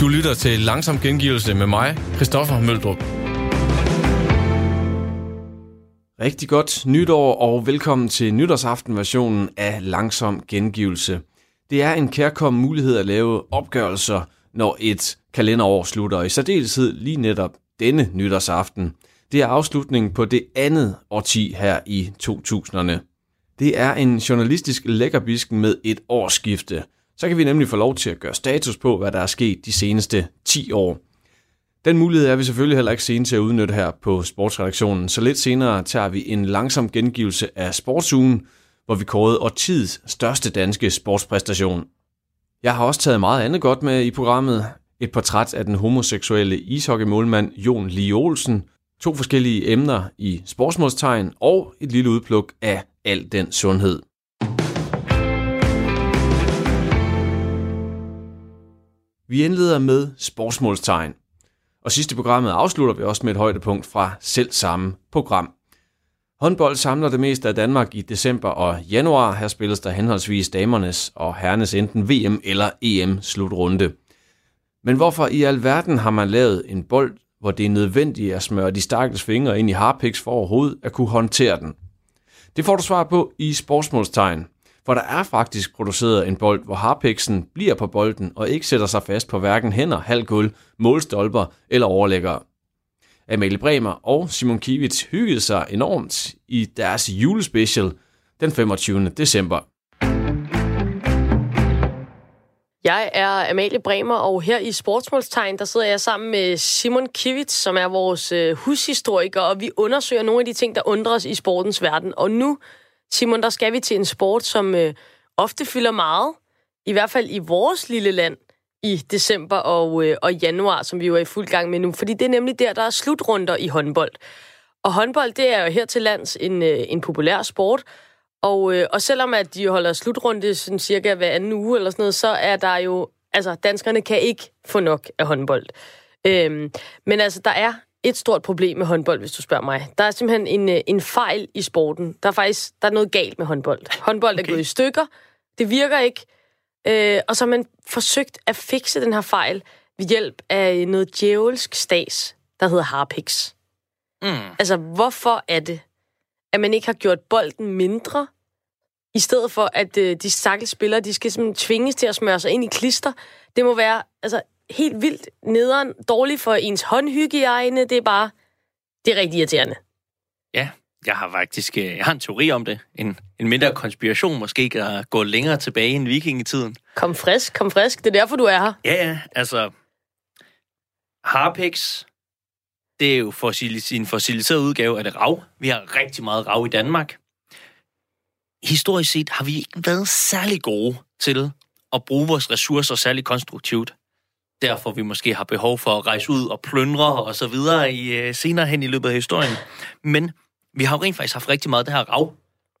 Du lytter til Langsom Gengivelse med mig, Christoffer Møldrup. Rigtig godt nytår og velkommen til nytårsaftenversionen af Langsom Gengivelse. Det er en kærkommen mulighed at lave opgørelser, når et kalenderår slutter, og i særdeleshed lige netop denne nytårsaften. Det er afslutningen på det andet årti her i 2000'erne. Det er en journalistisk lækkerbisken med et årsskifte. Så kan vi nemlig få lov til at gøre status på, hvad der er sket de seneste 10 år. Den mulighed er vi selvfølgelig heller ikke sene til at udnytte her på sportsredaktionen, så lidt senere tager vi en langsom gengivelse af sportsugen, hvor vi kårede årtidets største danske sportspræstation. Jeg har også taget meget andet godt med i programmet. Et portræt af den homoseksuelle ishockeymålmand Jon Lee Olsen, to forskellige emner i sportsmålstegn og et lille udpluk af al den sundhed. Vi indleder med sportsmålstegn. Og sidste programmet afslutter vi også med et højdepunkt fra selv samme program. Håndbold samler det meste af Danmark i december og januar. Her spilles der henholdsvis damernes og herrenes enten VM eller EM slutrunde. Men hvorfor i alverden har man lavet en bold, hvor det er nødvendigt at smøre de stakkels fingre ind i harpiks for overhovedet at kunne håndtere den? Det får du svar på i sportsmålstegn. For der er faktisk produceret en bold, hvor harpiksen bliver på bolden og ikke sætter sig fast på hverken hænder, halvgulv, målstolper eller overlæggere. Amalie Bremer og Simon Kivits hyggede sig enormt i deres julespecial den 25. december. Jeg er Amalie Bremer, og her i Sportsmålstegn, der sidder jeg sammen med Simon Kivits, som er vores øh, hushistoriker, og vi undersøger nogle af de ting, der undrer os i sportens verden. Og nu, Simon, der skal vi til en sport, som øh, ofte fylder meget, i hvert fald i vores lille land, i december og, øh, og januar, som vi jo er i fuld gang med nu. Fordi det er nemlig der, der er slutrunder i håndbold. Og håndbold, det er jo her til lands en, øh, en populær sport, og, øh, og selvom at de holder slutrunde sådan cirka hver anden uge eller sådan noget, så er der jo... Altså, danskerne kan ikke få nok af håndbold. Øhm, men altså, der er et stort problem med håndbold, hvis du spørger mig. Der er simpelthen en, øh, en fejl i sporten. Der er faktisk der er noget galt med håndbold. Håndbold okay. er gået i stykker. Det virker ikke. Øh, og så har man forsøgt at fikse den her fejl ved hjælp af noget djævelsk stas, der hedder Harpix. Mm. Altså, hvorfor er det, at man ikke har gjort bolden mindre, i stedet for at øh, de stakkels spillere, de skal simpelthen tvinges til at smøre sig ind i klister. Det må være altså, helt vildt nederen, dårligt for ens håndhygiejne. Det er bare, det er rigtig irriterende. Ja, jeg har faktisk øh, jeg har en teori om det. En, en mindre konspiration måske at gå længere tilbage end vikingetiden. Kom frisk, kom frisk. Det er derfor, du er her. Ja, ja. Altså, Harpex, det er jo fossilis- en fossiliseret udgave af det rav. Vi har rigtig meget rav i Danmark. Historisk set har vi ikke været særlig gode til at bruge vores ressourcer særlig konstruktivt. Derfor vi måske har behov for at rejse ud og plyndre og så videre i, uh, senere hen i løbet af historien. Men vi har jo rent faktisk haft rigtig meget af det her rav.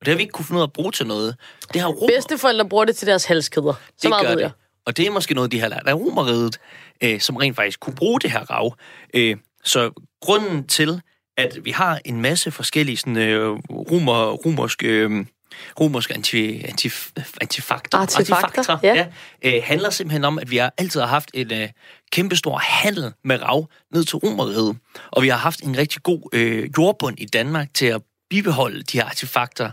Og det har vi ikke kunne finde ud af at bruge til noget. Det har romer. Bedsteforældre bruger det til deres halskæder. Så det meget gør ved det. jeg. Og det er måske noget, de har lært af romeriet, øh, som rent faktisk kunne bruge det her rav. Øh, så grunden til, at vi har en masse forskellige sådan, øh, romer, romerske... Øh, romerske anti, anti, antifakter, Artefakter, ja. ja øh, handler simpelthen om, at vi har altid har haft en øh, kæmpestor handel med rav ned til romeriet. Og vi har haft en rigtig god øh, jordbund i Danmark til at bibeholde de her artefakter.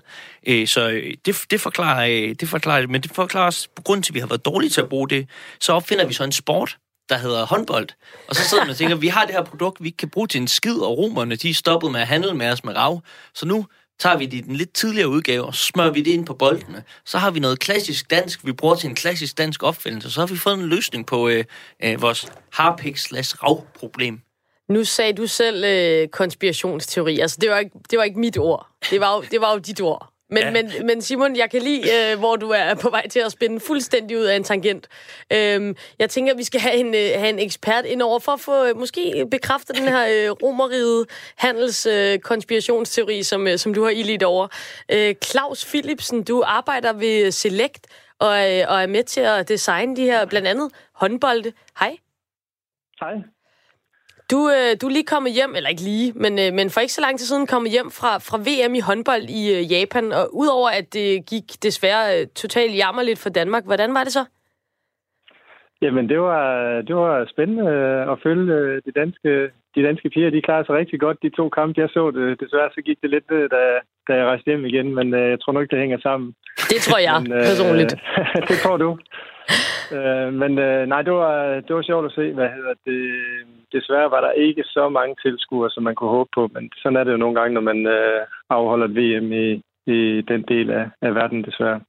Øh, så øh, det, det, forklarer, øh, det forklarer men det forklarer også, på grund til, at vi har været dårlige til at bruge det, så opfinder vi så en sport, der hedder håndbold. Og så sidder man og tænker, vi har det her produkt, vi ikke kan bruge til en skid, og romerne, de er stoppet med at handle med os med rav. Så nu tager vi det i den lidt tidligere udgave, og smører vi det ind på boldene. Så har vi noget klassisk dansk, vi bruger til en klassisk dansk opfindelse. Så har vi fået en løsning på øh, øh, vores harpik slash problem. Nu sagde du selv øh, konspirationsteori. Altså, det var, ikke, det var ikke mit ord. Det var jo, det var jo dit ord. Men, ja. men, men Simon, jeg kan lide, øh, hvor du er på vej til at spænde fuldstændig ud af en tangent. Øhm, jeg tænker, at vi skal have en, øh, have en ekspert ind over for at få øh, måske bekræftet den her øh, romeride handels øh, konspirationsteori, som, øh, som du har ildt over. Øh, Claus Philipsen, du arbejder ved Select og, øh, og er med til at designe de her blandt andet håndbolde. Hej. Hej. Du, øh, du er lige kommet hjem, eller ikke lige, men, øh, men for ikke så lang tid siden kommet hjem fra, fra VM i håndbold i øh, Japan, og udover at det gik desværre øh, totalt jammerligt for Danmark, hvordan var det så? Jamen, det var, det var spændende at følge de danske, de danske piger. De klarede sig rigtig godt, de to kampe, jeg så. Det. Desværre så gik det lidt da, da jeg rejste hjem igen, men jeg tror nok, det hænger sammen. Det tror jeg, men, personligt. det tror du øh, men øh, nej, det var, det var sjovt at se, hvad hedder det. Desværre var der ikke så mange tilskuere, som man kunne håbe på, men sådan er det jo nogle gange, når man øh, afholder et VM i, i den del af, af verden, desværre.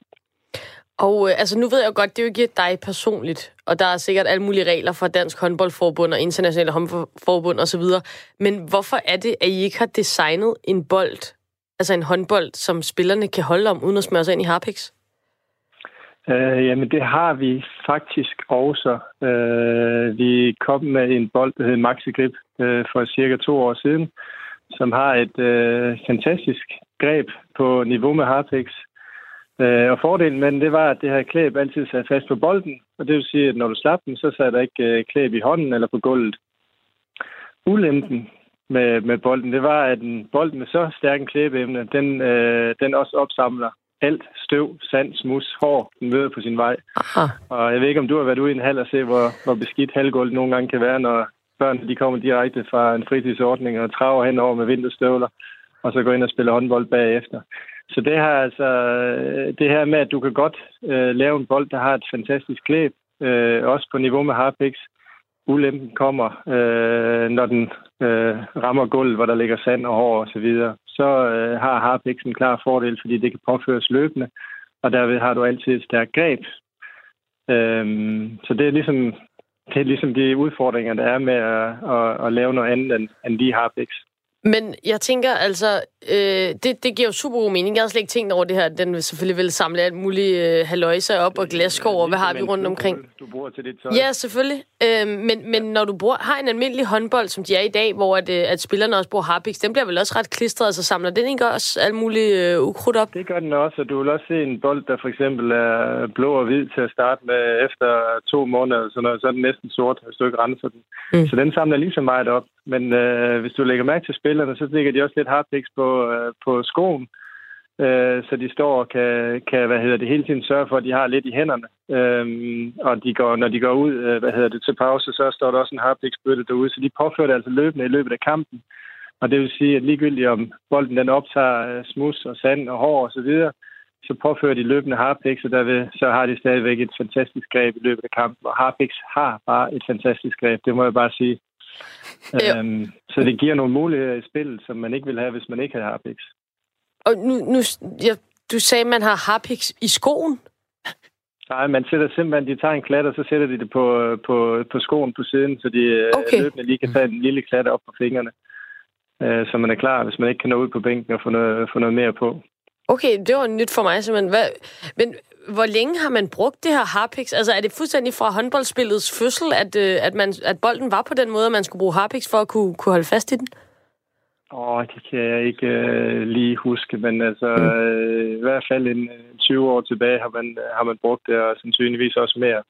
Og øh, altså, nu ved jeg godt, det er jo ikke dig personligt, og der er sikkert alle mulige regler fra Dansk Håndboldforbund og Internationale Håndboldforbund osv., men hvorfor er det, at I ikke har designet en bold, altså en håndbold, som spillerne kan holde om, uden at smøre sig ind i harpiks? Øh, jamen, det har vi faktisk også. Øh, vi kom med en bold, der hed Maxi Grip, øh, for cirka to år siden, som har et øh, fantastisk greb på niveau med Harpex. Øh, og fordelen med den, det var, at det her klæb altid sad fast på bolden, og det vil sige, at når du slap den, så sad der ikke øh, klæb i hånden eller på gulvet. Ulempen med, med bolden, det var, at en bold med så stærk en klæbeemne, den, øh, den også opsamler alt støv, sand, smus, hår, den møder på sin vej. Aha. Og jeg ved ikke, om du har været ude i en hal og se, hvor, hvor beskidt halvgulv nogle gange kan være, når børn de kommer direkte fra en fritidsordning og traver henover med vinterstøvler, og så går ind og spiller håndbold bagefter. Så det her, altså, det her med, at du kan godt øh, lave en bold, der har et fantastisk klæb, øh, også på niveau med harpix, ulempen kommer, øh, når den øh, rammer gulvet, hvor der ligger sand og hår og så videre. Så øh, har harpix en klar fordel, fordi det kan påføres løbende, og derved har du altid et stærkt greb. Øh, så det er ligesom det er ligesom de udfordringer, der er med at, at, at lave noget andet end, end lige harpix. Men jeg tænker altså, øh, det, det giver jo super god mening. Jeg har slet ikke tænkt over det her. Den vil selvfølgelig vil samle alt muligt øh, haløjser op og glaskår, og hvad har vi rundt omkring? Bruger til dit tøj. Ja, selvfølgelig. Øh, men, men når du bruger, har en almindelig håndbold, som de er i dag, hvor at, øh, at spillerne også bruger harpix, den bliver vel også ret klistret, så samler den ikke også alt muligt øh, ukrudt op? Det gør den også, og du vil også se en bold, der for eksempel er blå og hvid til at starte med efter to måneder, så, noget, så er den næsten sort, hvis du ikke renser den. Mm. Så den samler lige så meget op. Men øh, hvis du lægger mærke til spillerne, så ligger de også lidt hardpicks på, øh, på skoen, øh, så de står og kan, kan, hvad hedder det, hele tiden sørge for, at de har lidt i hænderne. Øh, og de går, når de går ud, øh, hvad hedder det, til pause, så står der også en hardpicks-bøtte derude, så de påfører det altså løbende i løbet af kampen. Og det vil sige, at ligegyldigt om bolden den optager øh, smus og sand og hår og så videre, så påfører de løbende harpix, og derved så har de stadigvæk et fantastisk greb i løbet af kampen. Og harpix har bare et fantastisk greb, det må jeg bare sige. Øhm, så det giver nogle muligheder i spillet, som man ikke vil have, hvis man ikke har harpix. Og nu, nu ja, du sagde, at man har harpix i skoen? Nej, man sætter simpelthen, de tager en klat, og så sætter de det på, på, på skoen på siden, så de øh, okay. løbende lige kan tage en lille klat op på fingrene. Øh, så man er klar, hvis man ikke kan nå ud på bænken og få noget, få noget mere på. Okay, det var nyt for mig simpelthen. Hvad, men hvor længe har man brugt det her harpix? Altså er det fuldstændig fra håndboldspillets fødsel, at, øh, at, man, at bolden var på den måde, at man skulle bruge harpix for at kunne, kunne holde fast i den? Åh, oh, det kan jeg ikke øh, lige huske, men altså mm. øh, i hvert fald en 20 år tilbage har man, har man brugt det, og sandsynligvis også mere.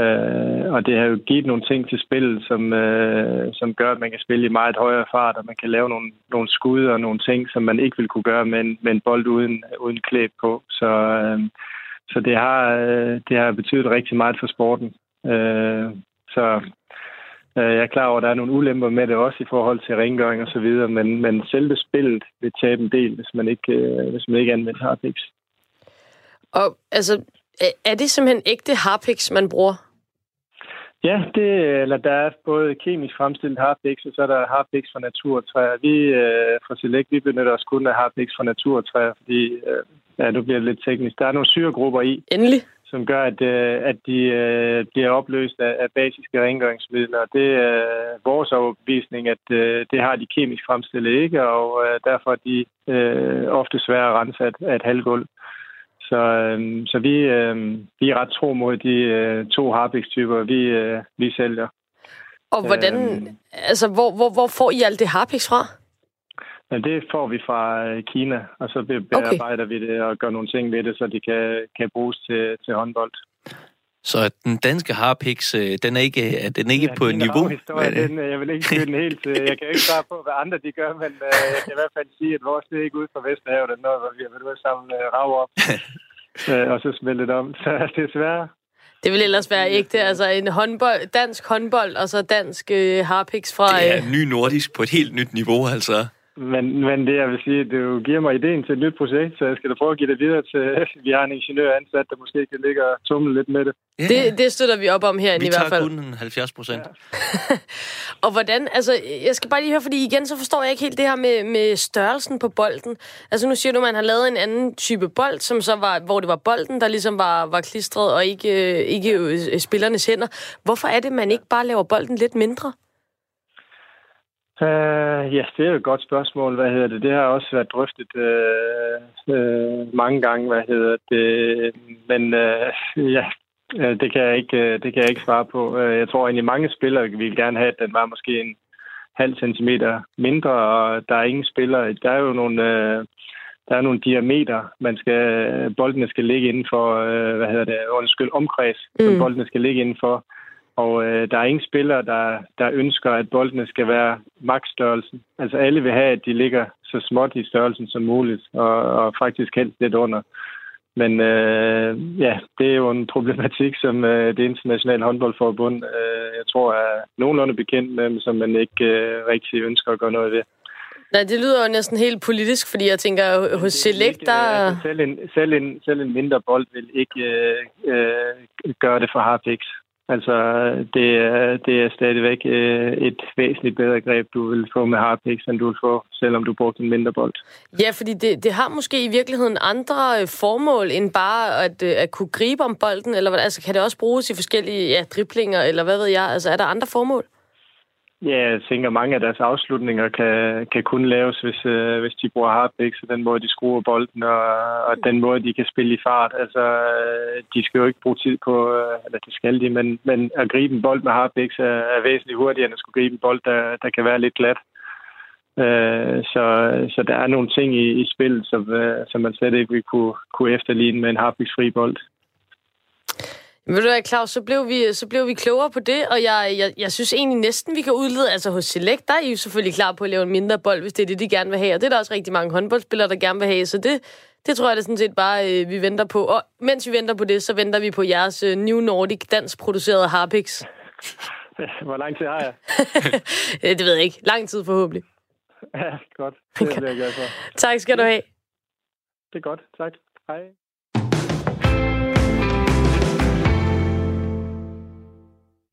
Øh, og det har jo givet nogle ting til spillet, som, øh, som gør, at man kan spille i meget højere fart, og man kan lave nogle, nogle skud og nogle ting, som man ikke ville kunne gøre med en, med en bold uden, uden klæb på. Så, øh, så det, har, øh, det har betydet rigtig meget for sporten. Øh, så øh, jeg er klar over, at der er nogle ulemper med det også i forhold til rengøring og så videre, men, men selve spillet vil tabe en del, hvis man ikke, øh, hvis man ikke anvender harpix. Og altså, er det simpelthen ægte harpix, man bruger? Ja, det, eller der er både kemisk fremstillet harpix, og så er der harpix fra naturtræer. Vi øh, fra Select, vi benytter os kun af harpix fra naturtræer, fordi, øh, ja, nu bliver det lidt teknisk. Der er nogle syregrupper i, Endelig. Som gør, at, øh, at de øh, bliver opløst af, af basiske rengøringsmidler. Det er vores overbevisning, at øh, det har de kemisk fremstillet ikke, og øh, derfor er de øh, ofte svære at rense af, af et halvgulv. Så, øh, så vi, øh, vi er ret tro mod de øh, to harpix-typer, vi, øh, vi sælger. Og hvordan, øh, altså, hvor, hvor, hvor får I alt det harpix fra? Ja, det får vi fra øh, Kina, og så bearbejder okay. vi det og gør nogle ting ved det, så de kan, kan bruges til, til håndbold. Så den danske harpix, øh, den er ikke, den er ikke ja, på niveau? Men, den, jeg vil ikke den helt. Jeg kan ikke svare på, hvad andre de gør, men jeg kan i hvert fald sige, at vores det er ikke ud fra Vesterhavet, når vi har været ude sammen rav op. og så smeltet om. Så desværre, det vil ellers være ægte, altså en håndbold, dansk håndbold, og så dansk øh, harpix fra... Det er ny nordisk på et helt nyt niveau, altså. Men, men det, jeg vil sige, det giver mig ideen til et nyt projekt, så jeg skal da prøve at give det videre til, vi har en ingeniør ansat, der måske kan ligge og tumle lidt med det. Yeah. Det, det støtter vi op om vi i hvert fald. Vi tager kun 70 procent. Ja. og hvordan, altså, jeg skal bare lige høre, fordi igen, så forstår jeg ikke helt det her med, med størrelsen på bolden. Altså, nu siger du, at man har lavet en anden type bold, som så var, hvor det var bolden, der ligesom var, var klistret, og ikke, ikke øh, spillernes hænder. Hvorfor er det, man ikke bare laver bolden lidt mindre? Uh, ja, det er jo et godt spørgsmål. Hvad hedder det? Det har også været drøftet uh, uh, mange gange, hvad hedder det. Men uh, ja, det kan, jeg ikke, det kan jeg ikke svare på. Jeg tror egentlig, mange spillere vil gerne have, at den var måske en halv centimeter mindre, og der er ingen spillere. Der er jo nogle, der er nogle diameter, man skal, boldene skal ligge inden for, hvad hedder det, undskyld, omkreds, mm. som boldene skal ligge inden for. Og øh, der er ingen spillere, der, der ønsker, at boldene skal være maksstørrelsen. Altså alle vil have, at de ligger så småt i størrelsen som muligt, og, og faktisk helst lidt under. Men øh, ja, det er jo en problematik, som øh, det internationale håndboldforbund, øh, jeg tror, er nogenlunde bekendt med, som man ikke øh, rigtig ønsker at gøre noget ved. Nej, det lyder jo næsten helt politisk, fordi jeg tænker, hos Select, der... Altså, selv, en, selv, en, selv en mindre bold vil ikke øh, øh, gøre det for Harpix. Altså, det er, det er stadigvæk øh, et væsentligt bedre greb, du vil få med hardpicks, end du vil få, selvom du brugte en mindre bold. Ja, fordi det, det har måske i virkeligheden andre øh, formål, end bare at, øh, at kunne gribe om bolden, eller hvad? Altså, kan det også bruges i forskellige ja, driblinger, eller hvad ved jeg? Altså, er der andre formål? Ja, jeg tænker, mange af deres afslutninger kan, kan kun laves, hvis, øh, hvis de bruger hardbacks, og den måde, de skruer bolden, og, og den måde, de kan spille i fart. Altså, øh, de skal jo ikke bruge tid på, øh, eller det skal de, men, men at gribe en bold med hardbacks er, er væsentligt hurtigere, end at skulle gribe en bold, der, der kan være lidt glat. Øh, så, så der er nogle ting i, i spillet, som, øh, som man slet ikke vil kunne, kunne efterligne med en hardbacks-fri bold. Ved du hvad, Claus, så blev, vi, så blev vi klogere på det, og jeg, jeg, jeg synes egentlig næsten, vi kan udlede, altså hos Select, der er I jo selvfølgelig klar på at lave en mindre bold, hvis det er det, de gerne vil have, og det er der også rigtig mange håndboldspillere, der gerne vil have, så det, det tror jeg det sådan set bare, øh, vi venter på. Og mens vi venter på det, så venter vi på jeres øh, New Nordic dansk produceret Harpix. Hvor lang tid har jeg? det ved jeg ikke. Lang tid forhåbentlig. Ja, godt. Det bliver jeg glad for. tak skal du have. Det er godt. Tak. Hej.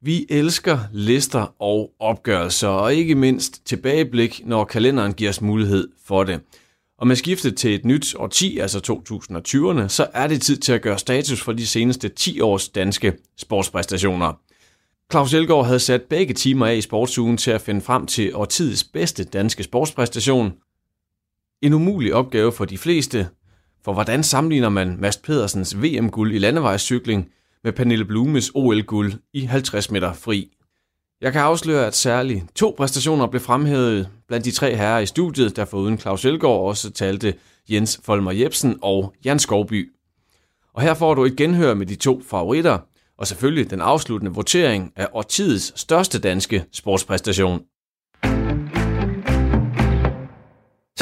Vi elsker lister og opgørelser, og ikke mindst tilbageblik, når kalenderen giver os mulighed for det. Og med skiftet til et nyt årti, altså 2020'erne, så er det tid til at gøre status for de seneste 10 års danske sportspræstationer. Claus Elgaard havde sat begge timer af i sportsugen til at finde frem til årtidets bedste danske sportspræstation. En umulig opgave for de fleste, for hvordan sammenligner man Mast Pedersens VM-guld i landevejscykling – med Pernille Blumes OL-guld i 50 meter fri. Jeg kan afsløre, at særligt to præstationer blev fremhævet blandt de tre herrer i studiet, der foruden Claus Elgaard også talte Jens Folmer Jebsen og Jan Skovby. Og her får du et genhør med de to favoritter, og selvfølgelig den afsluttende votering af årtidets største danske sportspræstation.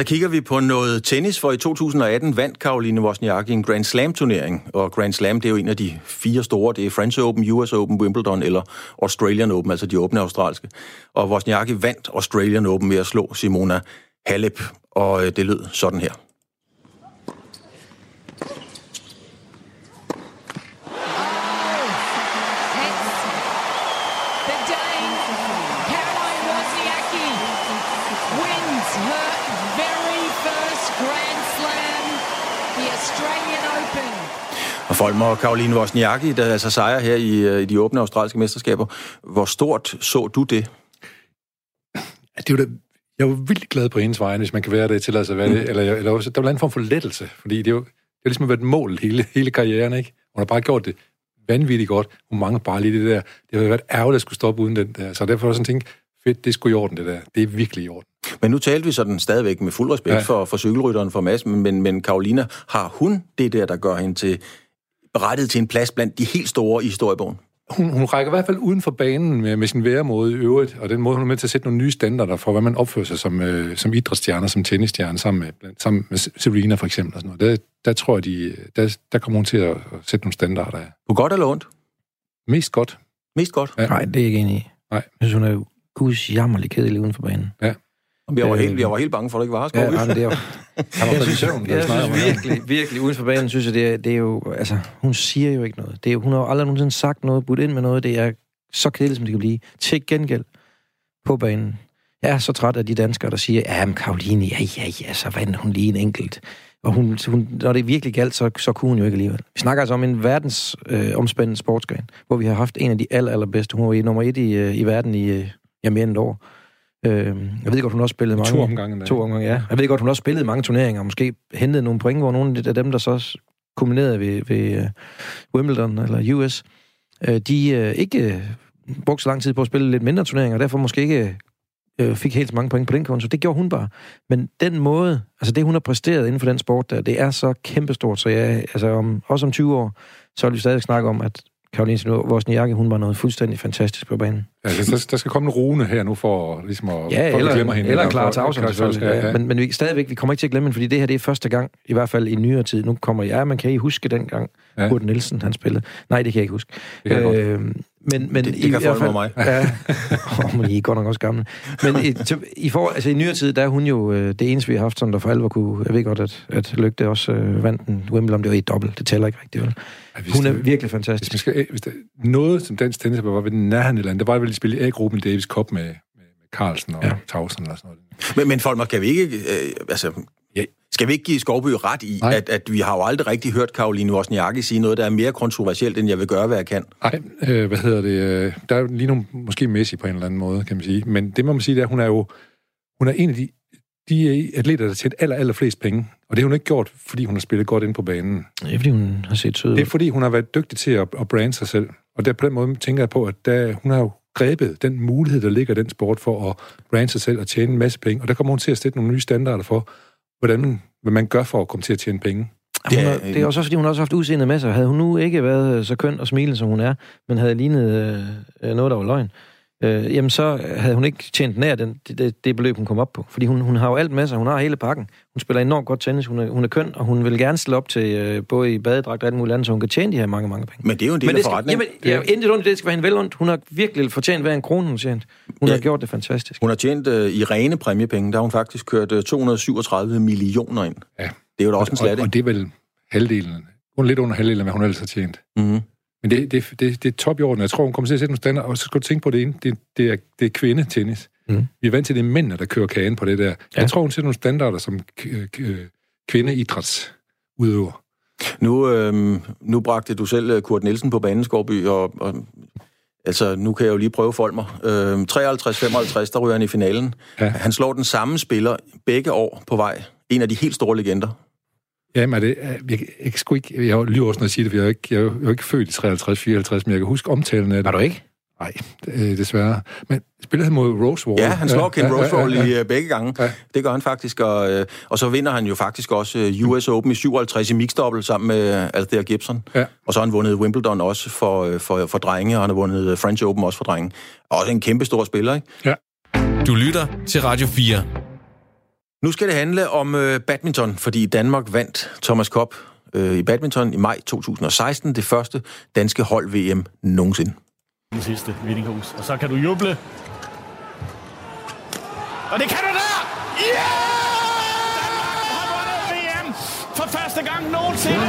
Så kigger vi på noget tennis, for i 2018 vandt Karoline Wozniacki en Grand Slam-turnering. Og Grand Slam, det er jo en af de fire store. Det er French Open, US Open, Wimbledon eller Australian Open, altså de åbne australske. Og Wozniacki vandt Australian Open ved at slå Simona Halep, og øh, det lød sådan her. Folmer og Karoline Wozniacki, der altså sejrer her i, øh, i de åbne australske mesterskaber. Hvor stort så du det? det var da, jeg var vildt glad på hendes vegne, hvis man kan være det, til at være det. Mm. Eller, eller også, der var en form for lettelse, fordi det, er jo, det har ligesom været et mål hele, hele karrieren, ikke? Hun har bare gjort det vanvittigt godt. Hun mangler bare lige det der. Det har været ærgerligt at skulle stoppe uden den der. Så derfor var sådan tænkt, fedt, det skulle i orden, det der. Det er virkelig i orden. Men nu talte vi sådan stadigvæk med fuld respekt ja. for, for cykelrytteren for Mads, men, men Karolina, har hun det der, der gør hende til berettiget til en plads blandt de helt store i historiebogen? Hun, hun rækker i hvert fald uden for banen med, med sin væremåde i øvrigt, og den måde, hun er med til at sætte nogle nye standarder for, hvad man opfører sig som, øh, som idrætsstjerne, som tennisstjerne, sammen med, blandt, sammen med Serena for eksempel. Og sådan noget. Der, der tror jeg, de, der, der kommer hun til at sætte nogle standarder af. På godt eller ondt? Mest godt. Mest godt. Ja. Nej, det er jeg ikke enig i. Nej. Jeg synes, hun er guds jammerlig kedelig uden for banen. Ja. Vi var, helt, vi var helt bange for, at det ikke var Skov. Ja, det er jo... Han var Jeg synes, søvn, jeg synes virkelig, virkelig uden for banen, synes jeg, det er, det er jo... Altså, hun siger jo ikke noget. Det er, jo- hun har jo aldrig nogensinde sagt noget, budt ind med noget. Det er så kedeligt, som det kan blive. Til gengæld på banen. Jeg er så træt af de danskere, der siger, ja, men Karoline, ja, ja, ja, så vandt hun lige en enkelt. Og hun, hun, når det virkelig galt, så, så kunne hun jo ikke alligevel. Vi snakker altså om en verdens øh, omspændende sportsgren, hvor vi har haft en af de aller, allerbedste. Hun var i nummer et i, øh, i verden i øh, ja, mere end et år. Øh, jeg ved godt, hun også spillede mange... To omgange. To omgange, ja. Jeg ved godt, hun også spillede mange turneringer, og måske hentede nogle point, hvor nogle af dem, der så kombinerede ved, ved uh, Wimbledon eller US, uh, de uh, ikke uh, brugte så lang tid på at spille lidt mindre turneringer, og derfor måske ikke uh, fik helt så mange point på den konto. Det gjorde hun bare. Men den måde, altså det, hun har præsteret inden for den sport der, det er så kæmpestort, så jeg, altså om, også om 20 år, så vil vi stadig snakke om, at Karoline Wozniacki, hun var noget fuldstændig fantastisk på banen. Ja, der, der skal komme en rune her nu for, ligesom at, Ja, for, eller, glemmer hende. eller For- Clara selvfølgelig. Ja, ja. Men, men vi, stadigvæk, vi kommer ikke til at glemme hende, fordi det her det er første gang, i hvert fald i nyere tid. Nu kommer jeg, man kan I huske dengang, Ja. ja. Kurt Nielsen han spillede. Nej, det kan jeg ikke huske. Det kan øh, men, men Det- det i kan hvert folk fald, med mig. Ja, oh, men I er godt nok også gamle. Men i, til, i, for, altså, i nyere tid, der er hun jo øh, det eneste, vi har haft, som der for alvor kunne... Jeg ved godt, at, at Lygte også øh, vandt en Wimbledon. Det var i dobbelt. Det tæller ikke rigtigt, vel? Ja, hvis Hun er det- virkelig Hvis, fantastisk. man skal, hvis der, noget, som dansk tennis var ved den nærheden eller andet, det var vel at spille A-gruppen i Davis Cup med, med, med Carlsen og ja. Tausen eller sådan noget. Men, men Folmer, kan vi ikke... Øh, altså. Skal vi ikke give Skovby ret i, Nej. at, at vi har jo aldrig rigtig hørt Karoline Wozniacki sige noget, der er mere kontroversielt, end jeg vil gøre, hvad jeg kan? Nej, øh, hvad hedder det? øh, Der er jo lige nogle, måske Messi på en eller anden måde, kan man sige. Men det må man sige, det er, at hun er jo hun er en af de, de atleter, der tjent aller, aller flest penge. Og det har hun ikke gjort, fordi hun har spillet godt ind på banen. Det er, fordi hun har set sød. Det er, fordi hun har været dygtig til at, at brande sig selv. Og der, på den måde tænker jeg på, at der, hun har jo grebet den mulighed, der ligger i den sport for at brande sig selv og tjene en masse penge. Og der kommer hun til at sætte nogle nye standarder for, hvordan man, hvad man gør for at komme til at tjene penge. Det er, det er også fordi, hun har også haft udseendet med sig. Havde hun nu ikke været så køn og smilende, som hun er, men havde lignet øh, noget, der var løgn, øh, jamen så havde hun ikke tjent nær den, det, det, det beløb, hun kom op på. Fordi hun, hun har jo alt med sig. Hun har hele pakken. Hun spiller enormt godt tennis. Hun er, hun er køn, og hun vil gerne stille op til øh, både i badedragt og alt muligt andet, så hun kan tjene de her mange, mange penge. Men det er jo en del af forretningen. jamen, ja, intet ondt i det, skal være hende vel ondt. Hun har virkelig fortjent hver en krone, hun har tjent. Hun Ja. har gjort det fantastisk. Hun har tjent øh, i rene præmiepenge, der har hun faktisk kørt øh, 237 millioner ind. Ja. Det er jo da også en Og, slat, og ikke? det er vel halvdelen. Hun er lidt under halvdelen af, hvad hun ellers har tjent. Mm-hmm. Men det, det, det, det er top i orden. Jeg tror, hun kommer til at sætte nogle standarder, og så skal du tænke på det ene. Det, det, er, det er kvindetennis. Mm. Vi er vant til, at det er mændene, der kører kagen på det der. Ja. Jeg tror, hun sætter nogle standarder som kvindeidrætsudøver. Nu, øh, nu bragte du selv øh, Kurt Nielsen på banen, Skovby, og, og altså, nu kan jeg jo lige prøve Folmer. Øh, 53-55, der ryger han i finalen. Ja. Han slår den samme spiller begge år på vej. En af de helt store legender. Jamen, er det, jeg, jeg, jeg, sgu ikke, jeg lyver også, når jeg siger det, for jeg er ikke, jeg jo- jeg er ikke født i 53-54, men jeg kan huske omtalen af det. Var du ikke? Nej, øh, desværre. Men spillede han mod Rose Wall? Ja, han slår Ken ja, Rosewall ja, ja, i øh, begge gange. Ja. Det gør han faktisk, og, øh, og så vinder han jo faktisk også øh, US Open i 57 i mixdobbelt sammen med Althea Gibson. Ja. Og så har han vundet Wimbledon også for, for, for drenge, og han har vundet French Open også for drenge. Også en kæmpe stor spiller, ikke? Du lytter til Radio 4. Nu skal det handle om øh, badminton, fordi Danmark vandt Thomas Kopp øh, i badminton i maj 2016, det første danske hold-VM nogensinde. den sidste Vindinghus. Og så kan du juble. Og det kan du der! Ja! Danmark har vundet VM for første gang nogensinde.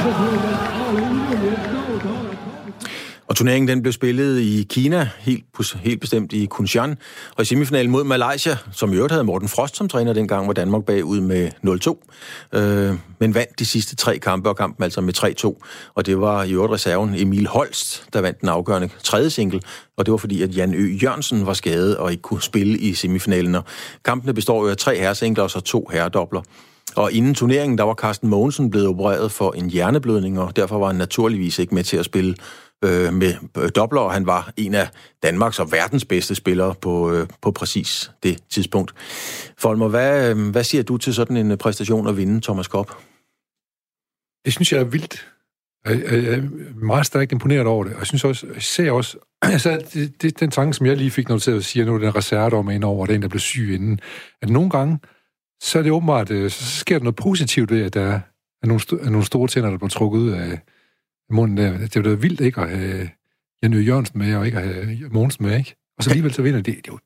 Turneringen den blev spillet i Kina, helt, helt bestemt i Kunshan, og i semifinalen mod Malaysia, som i øvrigt havde Morten Frost som træner dengang, var Danmark bagud med 0-2, øh, men vandt de sidste tre kampe, og kampen altså med 3-2. Og det var i øvrigt reserven Emil Holst, der vandt den afgørende tredje single, og det var fordi, at Jan Ø. Jørgensen var skadet og ikke kunne spille i semifinalen. Og kampene består jo af tre herresingler og så to herredobler. Og inden turneringen, der var Carsten Mogensen blevet opereret for en hjerneblødning, og derfor var han naturligvis ikke med til at spille øh, med dobler, og han var en af Danmarks og verdens bedste spillere på, øh, på præcis det tidspunkt. Folmer, hvad, øh, hvad siger du til sådan en øh, præstation at vinde Thomas Kopp? Det synes jeg er vildt. Jeg, jeg, jeg er meget stærkt imponeret over det, og jeg synes også, jeg ser også, altså, det, det, den tanke, som jeg lige fik noteret, du siger, nu er den reservedom ind over, det er en, der blev syg inden, at nogle gange, så er det åbenbart, øh, så sker der noget positivt ved, at der er nogle, er nogle store tænder, der bliver trukket ud af munden. Der. Det er jo vildt ikke at have Janne Jørgensen med, og ikke at have Mogens med, ikke? Og så alligevel så vinder det. det er jo,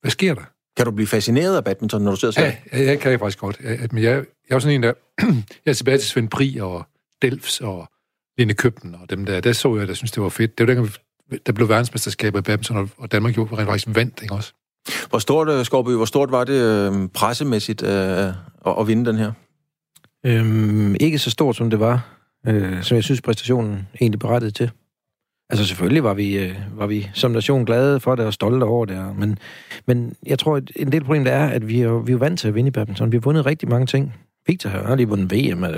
hvad sker der? Kan du blive fascineret af badminton, når du sidder og ser? Ja, jeg, kan jeg faktisk godt. Jeg, men jeg, jeg er sådan en, der... jeg er tilbage til Svend Pri og Delfs og Lene Købten og dem der. Der så jeg, der synes det var fedt. Det var dengang, der blev verdensmesterskaber i badminton, og Danmark jo rent faktisk vandt, ikke også? Hvor stort, øh, Skorby, hvor stort var det øh, pressemæssigt øh, at, at vinde den her? Øhm, ikke så stort, som det var, øh, som jeg synes, præstationen egentlig berettede til. Altså selvfølgelig var vi, øh, var vi som nation glade for det og stolte over det, men, men jeg tror, at en del problem der er, at vi er, vi er vant til at vinde i badminton. Vi har vundet rigtig mange ting. Victor har lige vundet VM. Er,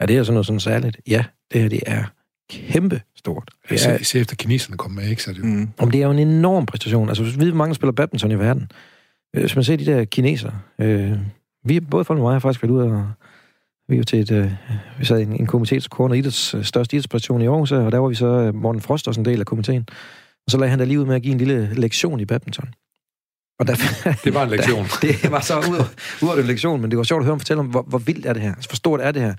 er det her sådan noget sådan særligt? Ja, det her det er kæmpe stort. Det er, Især efter kineserne kom med, ikke? Så det, mm. Om det er jo en enorm præstation. Altså, hvis vi ved, hvor mange spiller badminton i verden. Hvis man ser de der kinesere, øh, vi, både folk og mig har faktisk været ude og vi var til et, øh, vi sad i en, en komité til Korn Idræts øh, største idrætspræstation i Aarhus, og der var vi så øh, Morten Frost også en del af komiteen. Og så lagde han da lige ud med at give en lille lektion i badminton. Og der, det var en lektion. Der, det var så ud, ud af en lektion, men det var sjovt at høre ham fortælle om, hvor, hvor vildt er det her. Altså, hvor stort er det her.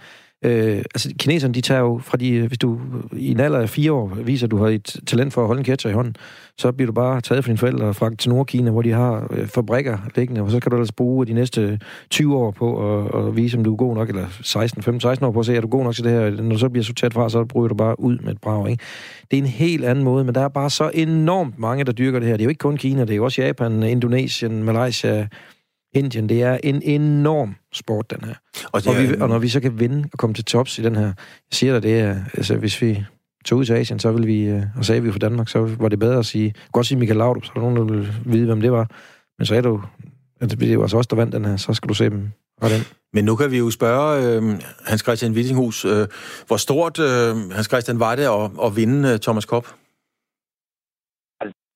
Øh, altså, kineserne, de tager jo, fra de, øh, hvis du i en alder af fire år viser, at du har et talent for at holde en catcher i hånden, så bliver du bare taget fra dine forældre og fragt til Nordkina, hvor de har øh, fabrikker liggende, og så kan du ellers bruge de næste 20 år på at, at vise, om du er god nok, eller 16, 15, 16 år på at se, er du god nok til det her. Når du så bliver sorteret fra, så bruger du bare ud med et brag, ikke? Det er en helt anden måde, men der er bare så enormt mange, der dyrker det her. Det er jo ikke kun Kina, det er jo også Japan, Indonesien, Malaysia, Indien, det er en enorm sport, den her. Og, og, vi, og når vi så kan vinde og komme til tops i den her, jeg siger dig, det er, altså hvis vi tog ud til Asien, så ville vi, øh, og sagde vi for Danmark, så var det bedre at sige, godt sige Michael Laudrup, så er der nogen, der vil vide, hvem det var. Men så er du, altså, det var altså også der vandt den her, så skal du se dem den. Men nu kan vi jo spørge øh, Hans Christian Wittinghus, øh, hvor stort øh, Hans Christian var det at, at vinde øh, Thomas Kopp?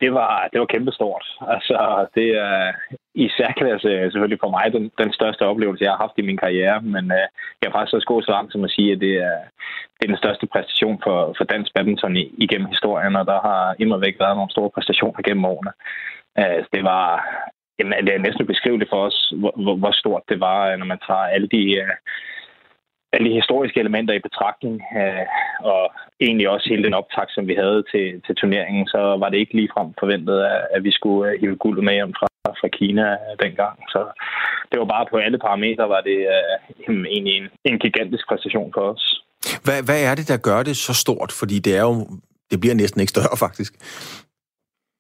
Det var, det var kæmpestort. Altså, det er i særklasse øh, selvfølgelig for mig den, den største oplevelse, jeg har haft i min karriere, men uh, jeg er faktisk også gået så langt som at sige, at det er, det er den største præstation for, for dansk badminton i, igennem historien, og der har imod væk været nogle store præstationer gennem årene. Uh, det var, jamen, det er næsten beskriveligt for os, hvor, hvor, hvor stort det var, når man tager alle de uh, alle de historiske elementer i betragtning, øh, og egentlig også hele den optag, som vi havde til, til turneringen, så var det ikke ligefrem forventet, at, at vi skulle øh, hive guld med hjem fra, fra Kina dengang. Så det var bare på alle parametre, var det øh, egentlig en, en gigantisk præstation for os. Hvad, hvad er det, der gør det så stort? Fordi det er jo det bliver næsten ikke større, faktisk.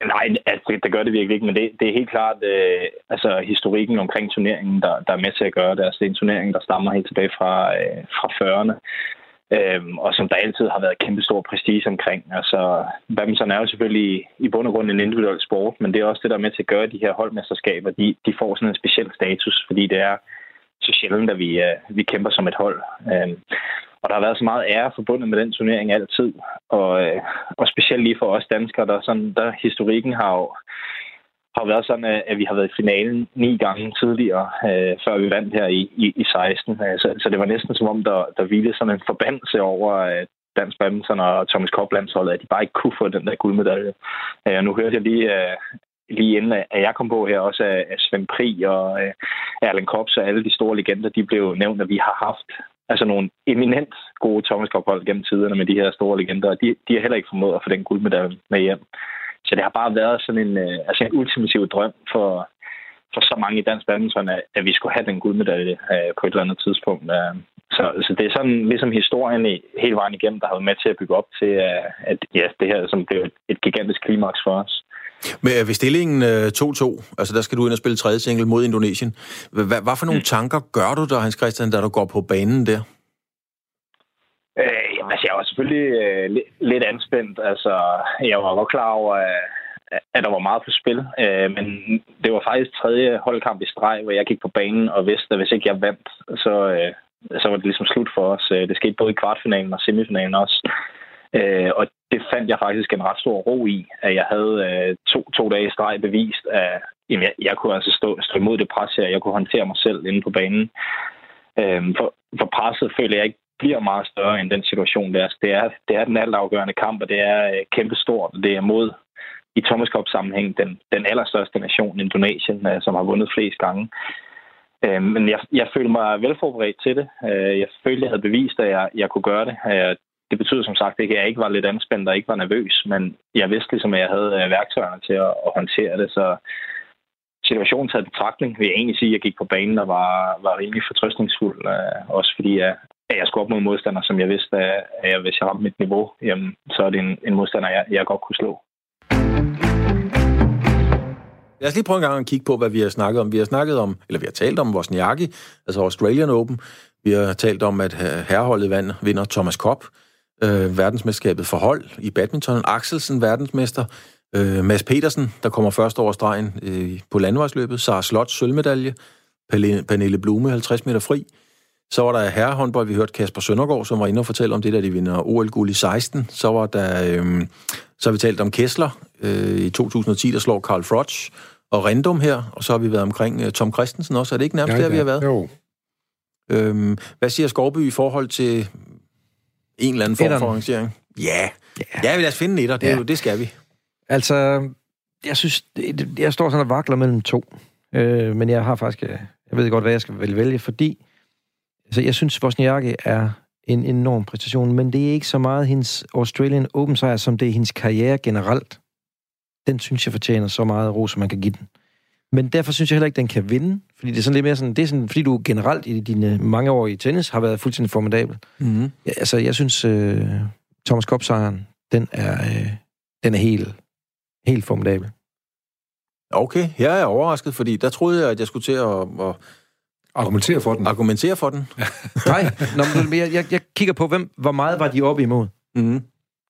Nej, altså, det gør det virkelig ikke, men det, det er helt klart øh, altså, historikken omkring turneringen, der, der er med til at gøre det. Altså, det er en turnering, der stammer helt tilbage fra, øh, fra 40'erne, øh, og som der altid har været kæmpe stor prestige omkring. Altså, badminton er jo selvfølgelig i bund og grund en individuel sport, men det er også det, der er med til at gøre, de her holdmesterskaber, de, de får sådan en speciel status, fordi det er så sjældent, at vi, øh, vi kæmper som et hold. Øh, og der har været så meget ære forbundet med den turnering altid. Og, øh, og specielt lige for os danskere, der, sådan, der historikken har jo har været sådan, øh, at vi har været i finalen ni gange tidligere, øh, før vi vandt her i, i, i 16. Øh, så, så det var næsten som om, der, der hvilede sådan en forbandelse over øh, dansk badminton og Thomas Kopp-landsholdet, at de bare ikke kunne få den der guldmedalje. Øh, nu hørte jeg lige, øh, lige inden at jeg kom på her, også af Svend Pri og øh, Erling Kops og alle de store legender, de blev nævnt, at vi har haft altså nogle eminent gode Thomas Cup-hold gennem tiderne med de her store legender, og de, de har heller ikke formået at få den guldmedalje med hjem. Så det har bare været sådan en, øh, altså en ultimativ drøm for, for så mange i dansk badminton, at, at vi skulle have den guldmedalje øh, på et eller andet tidspunkt. Øh, så, så det er sådan ligesom historien i, hele vejen igennem, der har været med til at bygge op til, at, at ja, det her som blev et, et gigantisk klimaks for os. Men øh, ved stillingen 2-2, altså der skal du ind og spille tredje single mod Indonesien. Hvad, hvad for nogle mm. tanker gør du der, Hans Christian, da du går på banen der? Øh, jamen, altså, jeg var selvfølgelig øh, lidt, lidt anspændt. Altså, jeg var godt klar over, at, at der var meget på spil. Øh, men det var faktisk tredje holdkamp i streg, hvor jeg gik på banen og vidste, at hvis ikke jeg vandt, så, øh, så var det ligesom slut for os. Øh, det skete både i kvartfinalen og semifinalen også. Øh, og det fandt jeg faktisk en ret stor ro i, at jeg havde øh, to, to dage i streg bevist, at jamen, jeg, jeg kunne altså stå, stå imod det pres her. Jeg kunne håndtere mig selv inde på banen. Øh, for, for presset føler jeg ikke bliver meget større end den situation, der er. Det er, det er den altafgørende kamp, og det er øh, kæmpestort. Det er mod i Thomas Cup sammenhæng den, den allerstørste nation, Indonesien, øh, som har vundet flest gange. Øh, men jeg, jeg følte mig velforberedt til det. Øh, jeg følte, jeg havde bevist, at jeg, jeg kunne gøre det. Øh, det betyder som sagt ikke, at jeg ikke var lidt anspændt og ikke var nervøs, men jeg vidste ligesom, at jeg havde øh, værktøjerne til at, at håndtere det, så situationen taget betragtning vil jeg egentlig sige, at jeg gik på banen og var, var rimelig fortrøstningsfuld, øh, også fordi at, at jeg skulle op mod modstander, som jeg vidste, at jeg, hvis jeg ramte mit niveau, jamen, så er det en, en modstander, jeg, jeg godt kunne slå. Lad os lige prøve en gang at kigge på, hvad vi har snakket om. Vi har snakket om, eller vi har talt om Wozniacki, altså Australian Open. Vi har talt om, at øh, herreholdet vinder Thomas Kopp, øh, verdensmesterskabet for hold i badminton. Axelsen, verdensmester. Øh, Mads Petersen, der kommer først over stregen øh, på landvejsløbet. Sara Slot, sølvmedalje. Pernille Blume, 50 meter fri. Så var der herrehåndbold, vi hørte Kasper Søndergaard, som var inde og fortælle om det, der de vinder OL-guld i 16. Så var der, øh, så har vi talt om Kessler øh, i 2010, der slår Karl Froch og Rendum her, og så har vi været omkring uh, Tom Christensen også. Er det ikke nærmest ja, der, vi har været? Jo. Øhm, hvad siger Skovby i forhold til en eller anden form for arrangering? Ja, ja. ja lad os finde etter. Det, ja. det skal vi. Altså, jeg synes, jeg står sådan og vakler mellem to. Øh, men jeg har faktisk, øh, jeg ved godt, hvad jeg skal vælge, vælge fordi altså, jeg synes, Wozniacki er en enorm præstation, men det er ikke så meget hendes Australian Open sejr, som det er hendes karriere generelt den synes jeg fortjener så meget ro, som man kan give den. Men derfor synes jeg heller ikke, den kan vinde. Fordi det er sådan lidt mere sådan, det er sådan, fordi du generelt i dine mange år i tennis har været fuldstændig formidabel. Mm-hmm. Ja, altså, jeg synes, uh, Thomas Kopp-sejren, den er, uh, den er helt, helt formidabel. Okay, jeg er overrasket, fordi der troede jeg, at jeg skulle til at, at Argumentere for den. Argumentere for den. Nej, Nå, men jeg, jeg, jeg kigger på, hvem, hvor meget var de oppe imod. Mm.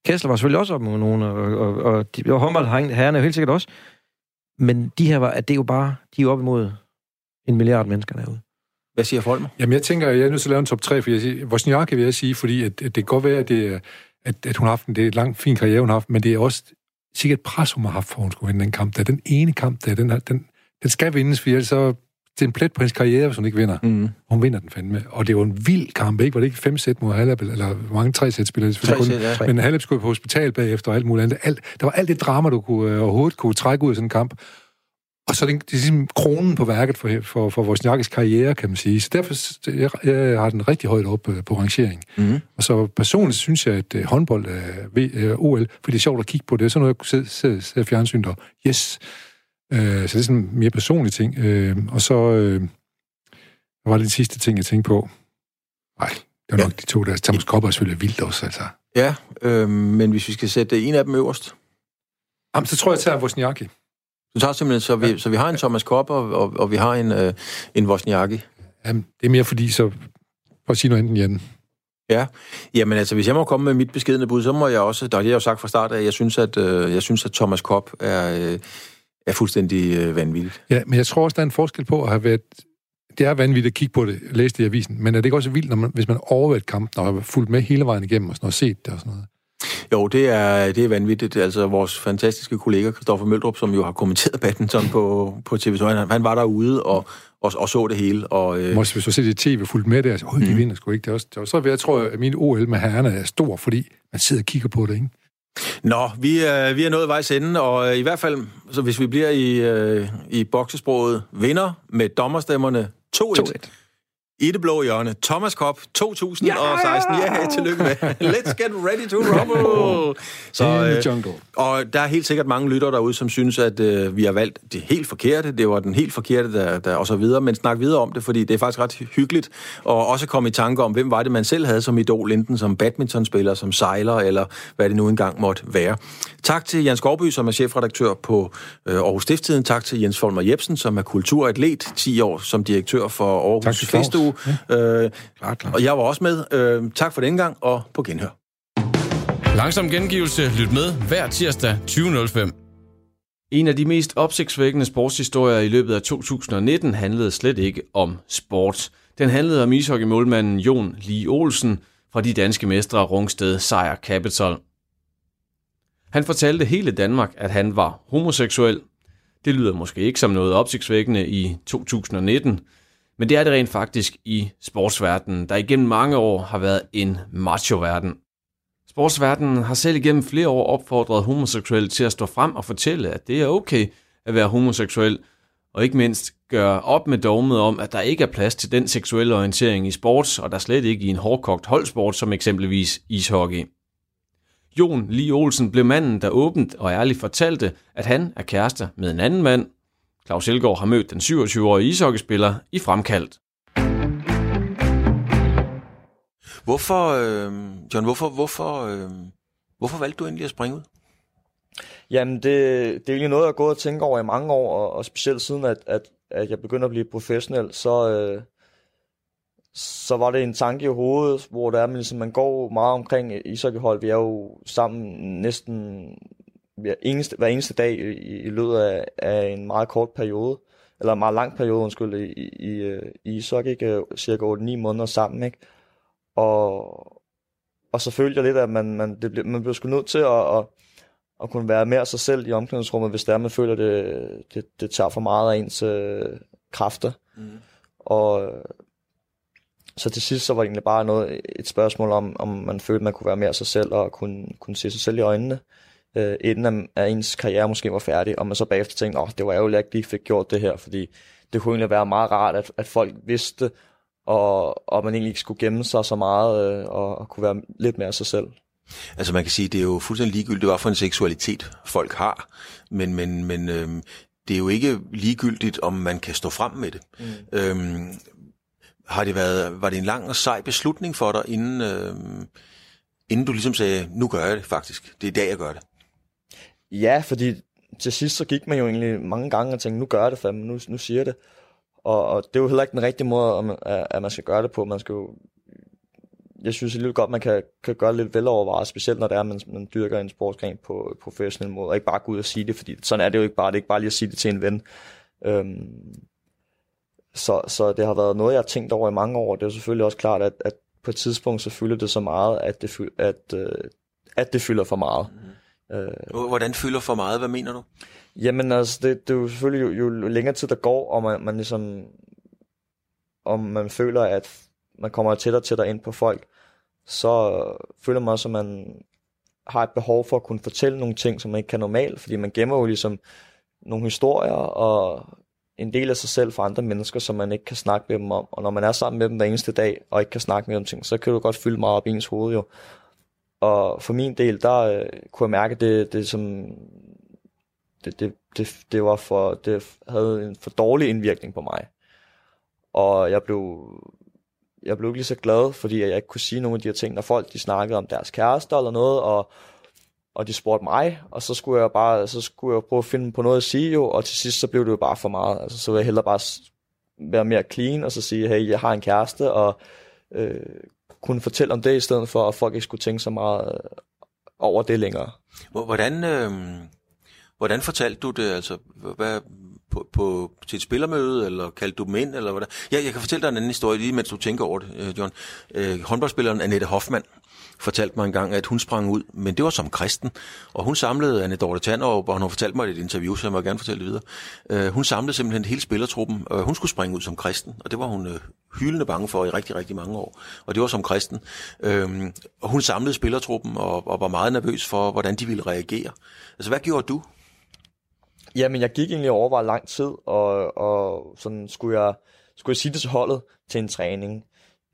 Kessler var selvfølgelig også op med nogen, og, og, og, de, og håndboldherrerne er jo helt sikkert også. Men de her var, at det er jo bare, de er op imod en milliard mennesker derude. Hvad siger Folmer? Jamen, jeg tænker, jeg er nødt til at lave en top 3, for jeg siger, Wozniacki vil jeg sige, fordi at, at det kan godt være, at, det, at, at hun har haft en, det er et langt, fin karriere, hun har haft, men det er også sikkert pres, hun har haft, for at hun skulle vinde den kamp. Det er den ene kamp, der, den, den, den skal vindes, for ellers så det er en plet på hendes karriere, hvis hun ikke vinder. Mm. Hun vinder den fandme. Og det var en vild kamp, ikke? Var det ikke fem sæt mod Halep, eller mange tre sæt spiller det kun, sæt, ja. Men Halep skulle på hospital bagefter og alt muligt andet. Alt, der var alt det drama, du kunne, uh, overhovedet kunne trække ud af sådan en kamp. Og så er det, det er ligesom kronen på værket for, for, for vores Njakkes karriere, kan man sige. Så derfor jeg, jeg har den rigtig højt op uh, på rangering. Mm. Og så personligt synes jeg, at uh, håndbold er uh, OL, for det er sjovt at kigge på det. Så noget, jeg kunne sidde, sidde, sidde fjernsyn og yes, Øh, så det er sådan en mere personlig ting. Øh, og så øh, var det den sidste ting, jeg tænkte på. Nej, det var ja. nok de to der. Thomas Kopper er selvfølgelig vildt også, altså. Ja, øh, men hvis vi skal sætte en af dem øverst? Jamen, så tror jeg, jeg tager Wozniacki. Du tager simpelthen, så vi, ja. så vi har en Thomas Kopper, og, og vi har en, øh, en Wozniacki. Jamen, det er mere fordi, så for at sige noget enten Jan. Ja, jamen altså, hvis jeg må komme med mit beskedende bud, så må jeg også, der har jeg jo sagt fra start af, jeg synes, at, øh, jeg synes, at Thomas Kopp er, øh, er fuldstændig øh, vanvittigt. Ja, men jeg tror også, der er en forskel på at have været... Det er vanvittigt at kigge på det, læse det i avisen, men er det ikke også vildt, når man, hvis man overværet kampen og har fulgt med hele vejen igennem og sådan noget, set det og sådan noget? Jo, det er, det er vanvittigt. Altså, vores fantastiske kollega, Christoffer Møldrup, som jo har kommenteret badminton på, på TV2, han, han var derude og, og, og så det hele. Og, øh... Måske hvis du ser det tv fuldt med det, altså, de mm. vinder sgu ikke. Det er også, det er også, jeg tror, at min OL med herrerne er stor, fordi man sidder og kigger på det, ikke? Nå, vi er, vi er nået vejs ende, og øh, i hvert fald, så hvis vi bliver i, øh, i boksesproget, vinder med dommerstemmerne 2-1 i det blå hjørne. Thomas Kopp, 2016. Ja, ja tillykke med. Let's get ready to rumble. Så, øh, jungle. Og der er helt sikkert mange lyttere derude, som synes, at øh, vi har valgt det helt forkerte. Det var den helt forkerte, der, der og så videre. Men snak videre om det, fordi det er faktisk ret hyggeligt. Og også komme i tanke om, hvem var det, man selv havde som idol, enten som badmintonspiller, som sejler, eller hvad det nu engang måtte være. Tak til Jens Skorby, som er chefredaktør på øh, Aarhus Stifttiden. Tak til Jens Folmer Jebsen, som er kulturatlet, 10 år som direktør for Aarhus Festuge. Ja. Øh, klar, klar. Og jeg var også med. Øh, tak for den gang, og på genhør. Langsom gengivelse. Lyt med hver tirsdag 20.05. En af de mest opsigtsvækkende sportshistorier i løbet af 2019 handlede slet ikke om sport. Den handlede om ishockeymålmanden Jon Lee Olsen fra de danske mestre Rungsted Sejr Capital. Han fortalte hele Danmark, at han var homoseksuel. Det lyder måske ikke som noget opsigtsvækkende i 2019, men det er det rent faktisk i sportsverdenen, der igennem mange år har været en macho-verden. Sportsverdenen har selv igennem flere år opfordret homoseksuelle til at stå frem og fortælle, at det er okay at være homoseksuel, og ikke mindst gøre op med dogmet om, at der ikke er plads til den seksuelle orientering i sports, og der slet ikke i en hårdkogt holdsport som eksempelvis ishockey. Jon Lee Olsen blev manden, der åbent og ærligt fortalte, at han er kærester med en anden mand. Claus Elgaard har mødt den 27-årige ishockeyspiller i fremkaldt. Hvorfor, øh, John, hvorfor, hvorfor, øh, hvorfor valgte du egentlig at springe ud? Jamen, det, det er egentlig noget, jeg har gået og tænkt over i mange år, og, og specielt siden, at, at, at jeg begyndte at blive professionel, så, øh, så var det en tanke i hovedet, hvor der er, man, ligesom, man går meget omkring ishockeyhold. Vi er jo sammen næsten hver eneste, hver eneste dag i, i løbet af, af en meget kort periode, eller en meget lang periode, undskyld, i, i, i ishockey, ikke? cirka 8-9 måneder sammen, ikke? Og, og så følte jeg lidt, at man, man, det blev, man blev sgu nødt til at, at, at kunne være mere sig selv i omklædningsrummet, hvis der man føler, det, det, det tager for meget af ens øh, kræfter. Mm. Og så til sidst så var det egentlig bare noget, et spørgsmål om, om man følte, man kunne være mere sig selv og kunne, kunne se sig selv i øjnene, øh, inden at ens karriere måske var færdig, og man så bagefter tænkte, åh, det var ærgerligt, at jeg ikke fik gjort det her, fordi det kunne egentlig være meget rart, at, at folk vidste, og, og man egentlig ikke skulle gemme sig så meget, øh, og, og kunne være lidt mere sig selv. Altså man kan sige, det er jo fuldstændig ligegyldigt, hvad for en seksualitet folk har, men, men, men øhm, det er jo ikke ligegyldigt, om man kan stå frem med det. Mm. Øhm, har det været, var det en lang og sej beslutning for dig, inden, øhm, inden du ligesom sagde, nu gør jeg det faktisk, det er i dag, jeg gør det? Ja, fordi til sidst så gik man jo egentlig mange gange og tænkte, nu gør jeg det fandme, nu, nu siger jeg det. Og, og det er jo heller ikke den rigtige måde, at, at man skal gøre det på. Man skal jo, jeg synes lidt godt, man kan, kan gøre det lidt velovervejet, specielt når det er, at man, man dyrker en sportsgren på professionel måde, og ikke bare gå ud og sige det, fordi sådan er det jo ikke bare. Det er ikke bare lige at sige det til en ven. Øhm, så, så det har været noget, jeg har tænkt over i mange år. Det er jo selvfølgelig også klart, at, at på et tidspunkt så fylder det så meget, at det, at, øh, at det fylder for meget. Mm. Øh, Hvordan fylder for meget? Hvad mener du? Jamen altså, det, det er jo selvfølgelig, jo, jo længere tid der går, og man, man ligesom, om man føler, at man kommer tættere og tættere ind på folk, så føler man også, at man har et behov for at kunne fortælle nogle ting, som man ikke kan normalt, fordi man gemmer jo ligesom nogle historier og en del af sig selv for andre mennesker, som man ikke kan snakke med dem om. Og når man er sammen med dem hver eneste dag, og ikke kan snakke med dem ting, så kan du godt fylde meget op i ens hoved jo. Og for min del, der øh, kunne jeg mærke, at det, det, som, det, det, det, det, var for, det havde en for dårlig indvirkning på mig. Og jeg blev, jeg blev ikke lige så glad, fordi jeg ikke kunne sige nogle af de her ting, når folk de snakkede om deres kærester eller noget, og, og de spurgte mig, og så skulle jeg bare, så skulle jeg prøve at finde på noget at sige jo, og til sidst så blev det jo bare for meget. Altså, så ville jeg hellere bare være mere clean, og så sige, hey, jeg har en kæreste, og øh, kunne fortælle om det, i stedet for, at folk ikke skulle tænke så meget øh, over det længere. Hvordan, øh, hvordan fortalte du det? Altså, hvad, på, på, til et spillermøde, eller kaldte du dem ind, eller hvordan? Ja, jeg kan fortælle dig en anden historie, lige mens du tænker over det, øh, John. Øh, håndboldspilleren Annette Hoffmann fortalte mig engang, at hun sprang ud, men det var som kristen, og hun samlede Anne Dorte Tannerup, og hun fortalte mig i et interview, så jeg må gerne fortælle det videre. Øh, hun samlede simpelthen hele spillertruppen, og hun skulle springe ud som kristen, og det var hun øh, hyldende bange for i rigtig, rigtig mange år, og det var som kristen. Øh, og hun samlede spillertruppen og, og var meget nervøs for, hvordan de ville reagere. Altså, hvad gjorde du? Jamen, jeg gik egentlig over lang tid, og, og sådan skulle jeg, skulle jeg sige det til holdet til en træning,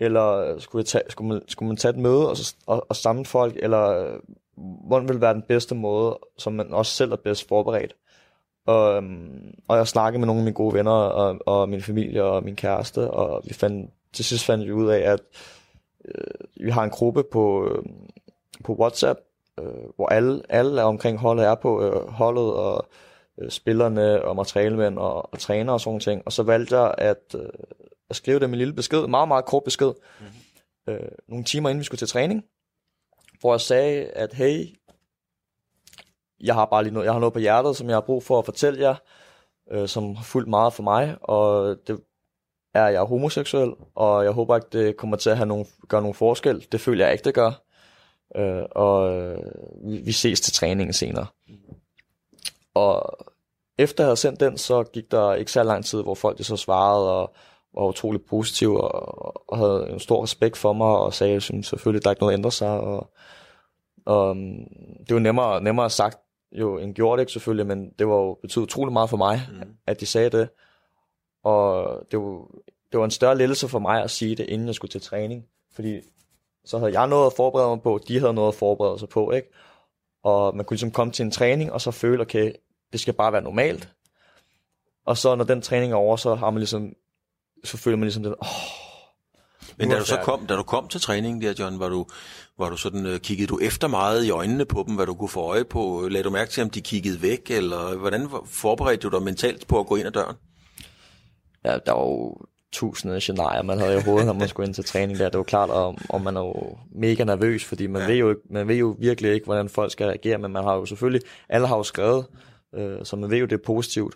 eller øh, skulle, jeg tage, skulle, man, skulle man tage et møde og, og, og samle folk, eller øh, hvordan ville være den bedste måde, som man også selv er bedst forberedt. Og, øhm, og jeg snakkede med nogle af mine gode venner, og, og min familie og min kæreste, og vi fandt, til sidst fandt vi ud af, at øh, vi har en gruppe på, øh, på WhatsApp, øh, hvor alle, alle er omkring holdet er på øh, holdet, og øh, spillerne og materialemænd og, og træner og sådan ting. Og så valgte jeg at, øh, at skrive dem en lille besked, meget, meget kort besked, mm-hmm. øh, nogle timer inden vi skulle til træning, hvor jeg sagde, at hey, jeg har bare lige noget, jeg har noget på hjertet, som jeg har brug for at fortælle jer, øh, som har fulgt meget for mig, og det er, jeg er homoseksuel, og jeg håber ikke, det kommer til at have nogen, gøre nogen forskel. Det føler jeg ikke, det gør. Øh, og øh, vi, ses til træningen senere. Og efter jeg havde sendt den, så gik der ikke så lang tid, hvor folk så svarede, og, var utrolig positiv og, og havde en stor respekt for mig, og sagde, at synes selvfølgelig, der er ikke noget at ændre sig. Og, og øhm, det var nemmere, nemmere sagt jo end gjort, ikke selvfølgelig, men det var jo betydet utrolig meget for mig, mm. at de sagde det. Og det var, det var en større lettelse for mig at sige det, inden jeg skulle til træning. Fordi så havde jeg noget at forberede mig på, de havde noget at forberede sig på, ikke? Og man kunne ligesom komme til en træning, og så føle, okay, det skal bare være normalt. Og så når den træning er over, så har man ligesom, så føler man ligesom den, åh, Men da du så kom, da du kom til træningen der, John, var du, var du sådan, øh, kiggede du efter meget i øjnene på dem, hvad du kunne få øje på? Lagde du mærke til, om de kiggede væk, eller hvordan forberedte du dig mentalt på at gå ind ad døren? ja, der var jo tusinde scenarier, man havde i hovedet, når man skulle ind til træning der. Det var klart, og, og man er jo mega nervøs, fordi man, ja. ved jo, man ved jo virkelig ikke, hvordan folk skal reagere, men man har jo selvfølgelig, alle har jo skrevet, øh, så man ved jo, det er positivt.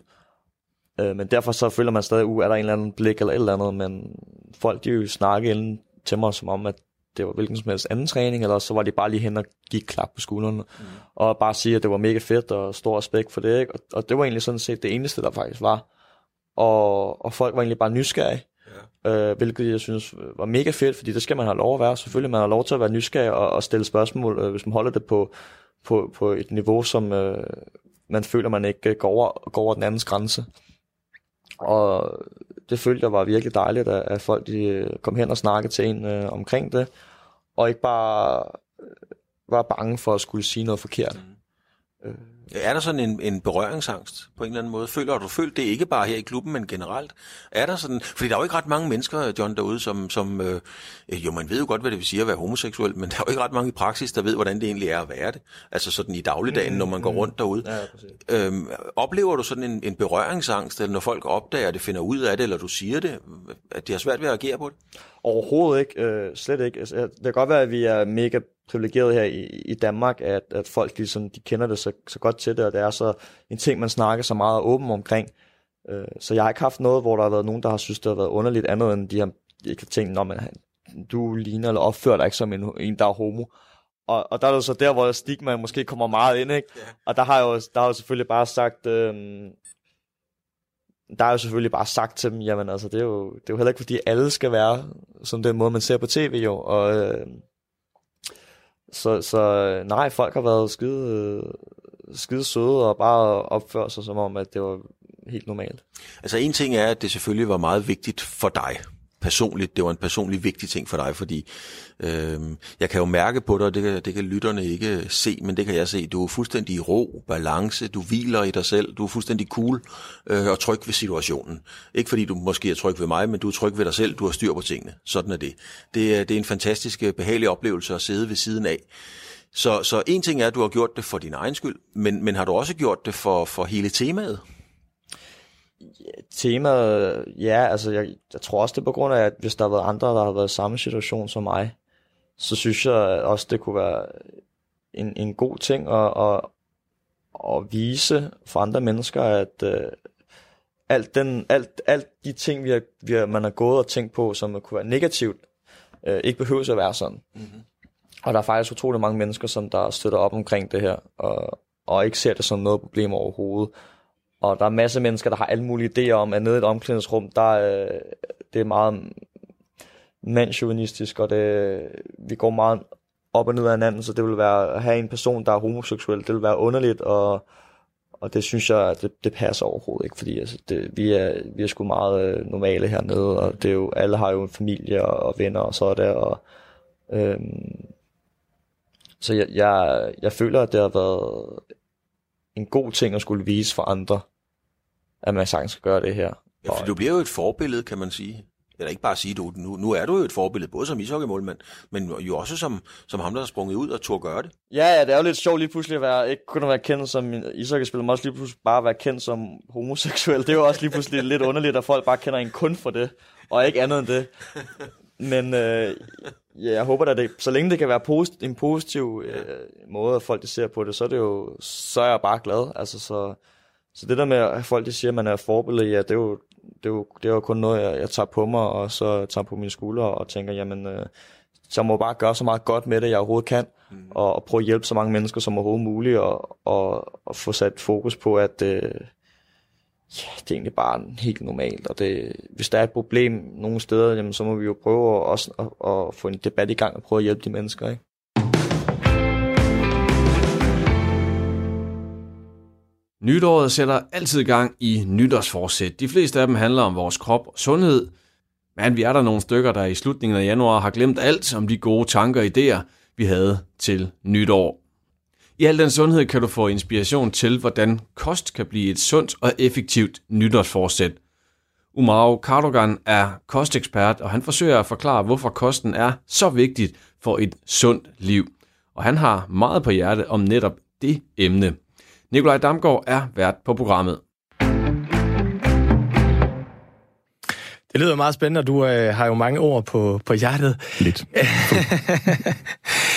Øh, men derfor så føler man stadig, uh, er der en eller anden blik eller et eller andet, men folk de jo snakke inden til mig, som om, at det var hvilken som helst anden træning, eller så var de bare lige hen og gik klap på skuldrene, mm. og bare sige, at det var mega fedt, og stor respekt for det, ikke? Og, og det var egentlig sådan set det eneste, der faktisk var. Og, og folk var egentlig bare nysgerrige, ja. øh, hvilket jeg synes var mega fedt, fordi det skal man have lov at være. Selvfølgelig man har lov til at være nysgerrig og, og stille spørgsmål, øh, hvis man holder det på, på, på et niveau, som øh, man føler, man ikke går over, går over den andens grænse. Og det følte jeg var virkelig dejligt, at, at folk de øh, kom hen og snakkede til en øh, omkring det, og ikke bare øh, var bange for at skulle sige noget forkert. Øh, Er der sådan en, en berøringsangst på en eller anden måde? Føler du følt det ikke bare her i klubben, men generelt? Er der sådan, fordi der er jo ikke ret mange mennesker, John, derude, som, som øh, jo, man ved jo godt, hvad det vil sige at være homoseksuel, men der er jo ikke ret mange i praksis, der ved, hvordan det egentlig er at være det. Altså sådan i dagligdagen, mm, når man går rundt derude. ja. Øhm, oplever du sådan en, en berøringsangst, eller når folk opdager det, finder ud af det, eller du siger det, at de har svært ved at agere på det? Overhovedet ikke. Øh, slet ikke. Altså, det kan godt være, at vi er mega privilegeret her i, i Danmark, at, at folk ligesom, de kender det så, så godt til det, og det er så en ting, man snakker så meget åben omkring. Øh, så jeg har ikke haft noget, hvor der har været nogen, der har synes, det har været underligt andet, end de har ikke har tænkt, man, du ligner eller opfører dig ikke som en, en der er homo. Og, og der er jo så der, hvor stigma måske kommer meget ind, ikke? Ja. Og der har jeg jo, der har jeg jo selvfølgelig bare sagt, øh, der er jo selvfølgelig bare sagt til dem, jamen altså, det er jo, det er jo heller ikke, fordi alle skal være som den måde, man ser på tv jo, og øh, så, så nej, folk har været skide, skide søde og bare opføre sig som om, at det var helt normalt. Altså en ting er, at det selvfølgelig var meget vigtigt for dig personligt. Det var en personlig vigtig ting for dig, fordi øh, jeg kan jo mærke på dig, og det kan, det kan lytterne ikke se, men det kan jeg se. Du er fuldstændig i ro, balance, du hviler i dig selv, du er fuldstændig cool øh, og tryg ved situationen. Ikke fordi du måske er tryg ved mig, men du er tryg ved dig selv, du har styr på tingene. Sådan er det. Det er, det er en fantastisk øh, behagelig oplevelse at sidde ved siden af. Så, så en ting er, at du har gjort det for din egen skyld, men, men har du også gjort det for, for hele temaet? Temaet, ja, altså jeg, jeg tror også, det er på grund af, at hvis der har været andre, der har været i samme situation som mig, så synes jeg også, det kunne være en, en god ting at, at, at vise for andre mennesker, at øh, alt, den, alt, alt de ting, vi har, vi har, man har gået og tænkt på, som kunne være negativt, øh, ikke behøver at være sådan. Mm-hmm. Og der er faktisk utrolig mange mennesker, som der støtter op omkring det her, og, og ikke ser det som noget problem overhovedet. Og der er masser af mennesker, der har alle mulige idéer om, at nede i et omklædningsrum, der øh, det er meget mandsjuvenistisk, og det, vi går meget op og ned af hinanden, så det vil være at have en person, der er homoseksuel, det vil være underligt, og, og det synes jeg, det, det passer overhovedet ikke, fordi altså, det, vi, er, vi er sgu meget øh, normale hernede, og det er jo, alle har jo en familie og, og venner og så der, og øhm, så jeg, jeg, jeg føler, at det har været en god ting at skulle vise for andre, at man sagtens skal gøre det her. Ja, for du bliver jo et forbillede, kan man sige. Eller ikke bare sige, du, nu, nu er du jo et forbillede, både som ishockeymålmand, men jo også som, som ham, der har sprunget ud og turde gøre det. Ja, ja, det er jo lidt sjovt lige pludselig at være, ikke kun at være kendt som ishockeyspiller, men også lige pludselig bare være kendt som homoseksuel. Det er jo også lige pludselig lidt underligt, at folk bare kender en kun for det, og ikke andet end det. Men øh, ja, jeg håber at det, så længe det kan være posit- en positiv øh, måde, at folk de ser på det, så er det jo, så er jeg bare glad. Altså, så, så det der med, at folk de siger, at man er forbillede, ja, det er jo, det er jo, det er jo kun noget, jeg, jeg tager på mig, og så tager på mine skuldre, og tænker, jamen, øh, så jeg må bare gøre så meget godt med det, jeg overhovedet kan, mm. og, og prøve at hjælpe så mange mennesker som overhovedet muligt, og, og, og få sat fokus på, at, øh, ja, det er egentlig bare helt normalt, og det, hvis der er et problem nogle steder, jamen, så må vi jo prøve at, også at, at få en debat i gang og prøve at hjælpe de mennesker, ikke? Nytåret sætter altid gang i nytårsforsæt. De fleste af dem handler om vores krop og sundhed. Men vi er der nogle stykker, der i slutningen af januar har glemt alt om de gode tanker og idéer, vi havde til nytår. I al den sundhed kan du få inspiration til, hvordan kost kan blive et sundt og effektivt nytårsforsæt. Umaro Kardogan er kostekspert, og han forsøger at forklare, hvorfor kosten er så vigtigt for et sundt liv. Og han har meget på hjerte om netop det emne. Nikolaj Damgaard er vært på programmet. Det lyder meget spændende, og du øh, har jo mange ord på, på hjertet. Lidt.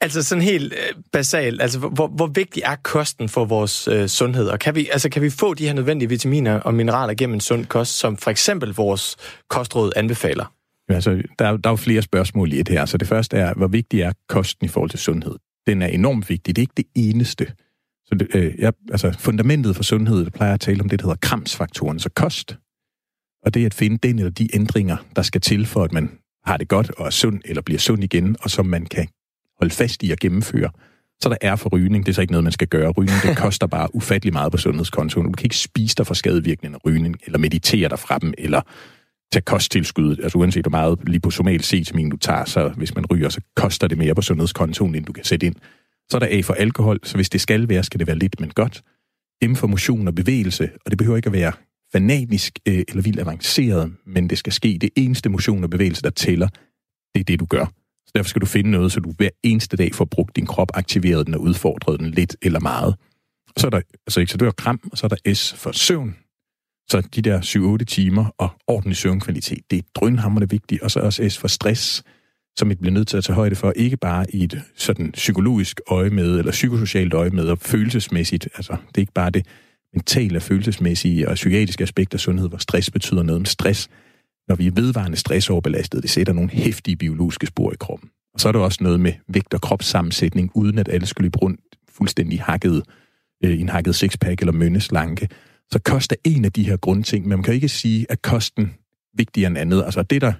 altså sådan helt øh, basalt, altså hvor, hvor vigtig er kosten for vores øh, sundhed? Og kan vi, altså, kan vi få de her nødvendige vitaminer og mineraler gennem en sund kost, som for eksempel vores kostråd anbefaler? Ja, altså, der, der er jo flere spørgsmål i det her. Så det første er, hvor vigtig er kosten i forhold til sundhed? Den er enormt vigtig. Det er ikke det eneste. Så det, øh, jeg, altså fundamentet for sundhed, det plejer at tale om det, der hedder kramsfaktoren, så kost. Og det er at finde den eller de ændringer, der skal til for, at man har det godt og er sund eller bliver sund igen, og som man kan holde fast i at gennemføre. Så der er for rygning, det er så ikke noget, man skal gøre. Rygning, det koster bare ufattelig meget på sundhedskontoen. Du kan ikke spise dig for skadevirkningen af rygning, eller meditere dig fra dem, eller tage kosttilskud. Altså uanset hvor meget liposomal C-vitamin du tager, så hvis man ryger, så koster det mere på sundhedskontoen, end du kan sætte ind. Så er der A for alkohol, så hvis det skal være, skal det være lidt, men godt. M for motion og bevægelse, og det behøver ikke at være fanatisk øh, eller vildt avanceret, men det skal ske. Det eneste motion og bevægelse, der tæller, det er det, du gør. Så derfor skal du finde noget, så du hver eneste dag får brugt din krop, aktiveret den og udfordret den lidt eller meget. Så er der, altså ikke, så du har kram, og så er der S for søvn. Så de der 7-8 timer og ordentlig søvnkvalitet, det er drønhammerende vigtigt. Og så også S for stress, som vi bliver nødt til at tage højde for, ikke bare i et sådan psykologisk øje med, eller psykosocialt øje med, og følelsesmæssigt. Altså, det er ikke bare det mentale, følelsesmæssige og psykiatriske aspekt af sundhed, hvor stress betyder noget. Men stress, når vi er vedvarende stressoverbelastede, det sætter nogle hæftige biologiske spor i kroppen. Og så er der også noget med vægt og kropssammensætning, uden at alle skulle løbe rundt fuldstændig hakket, øh, en hakket sixpack eller mønneslanke. Så koster en af de her grundting, men man kan ikke sige, at kosten vigtigere end andet. Altså det, der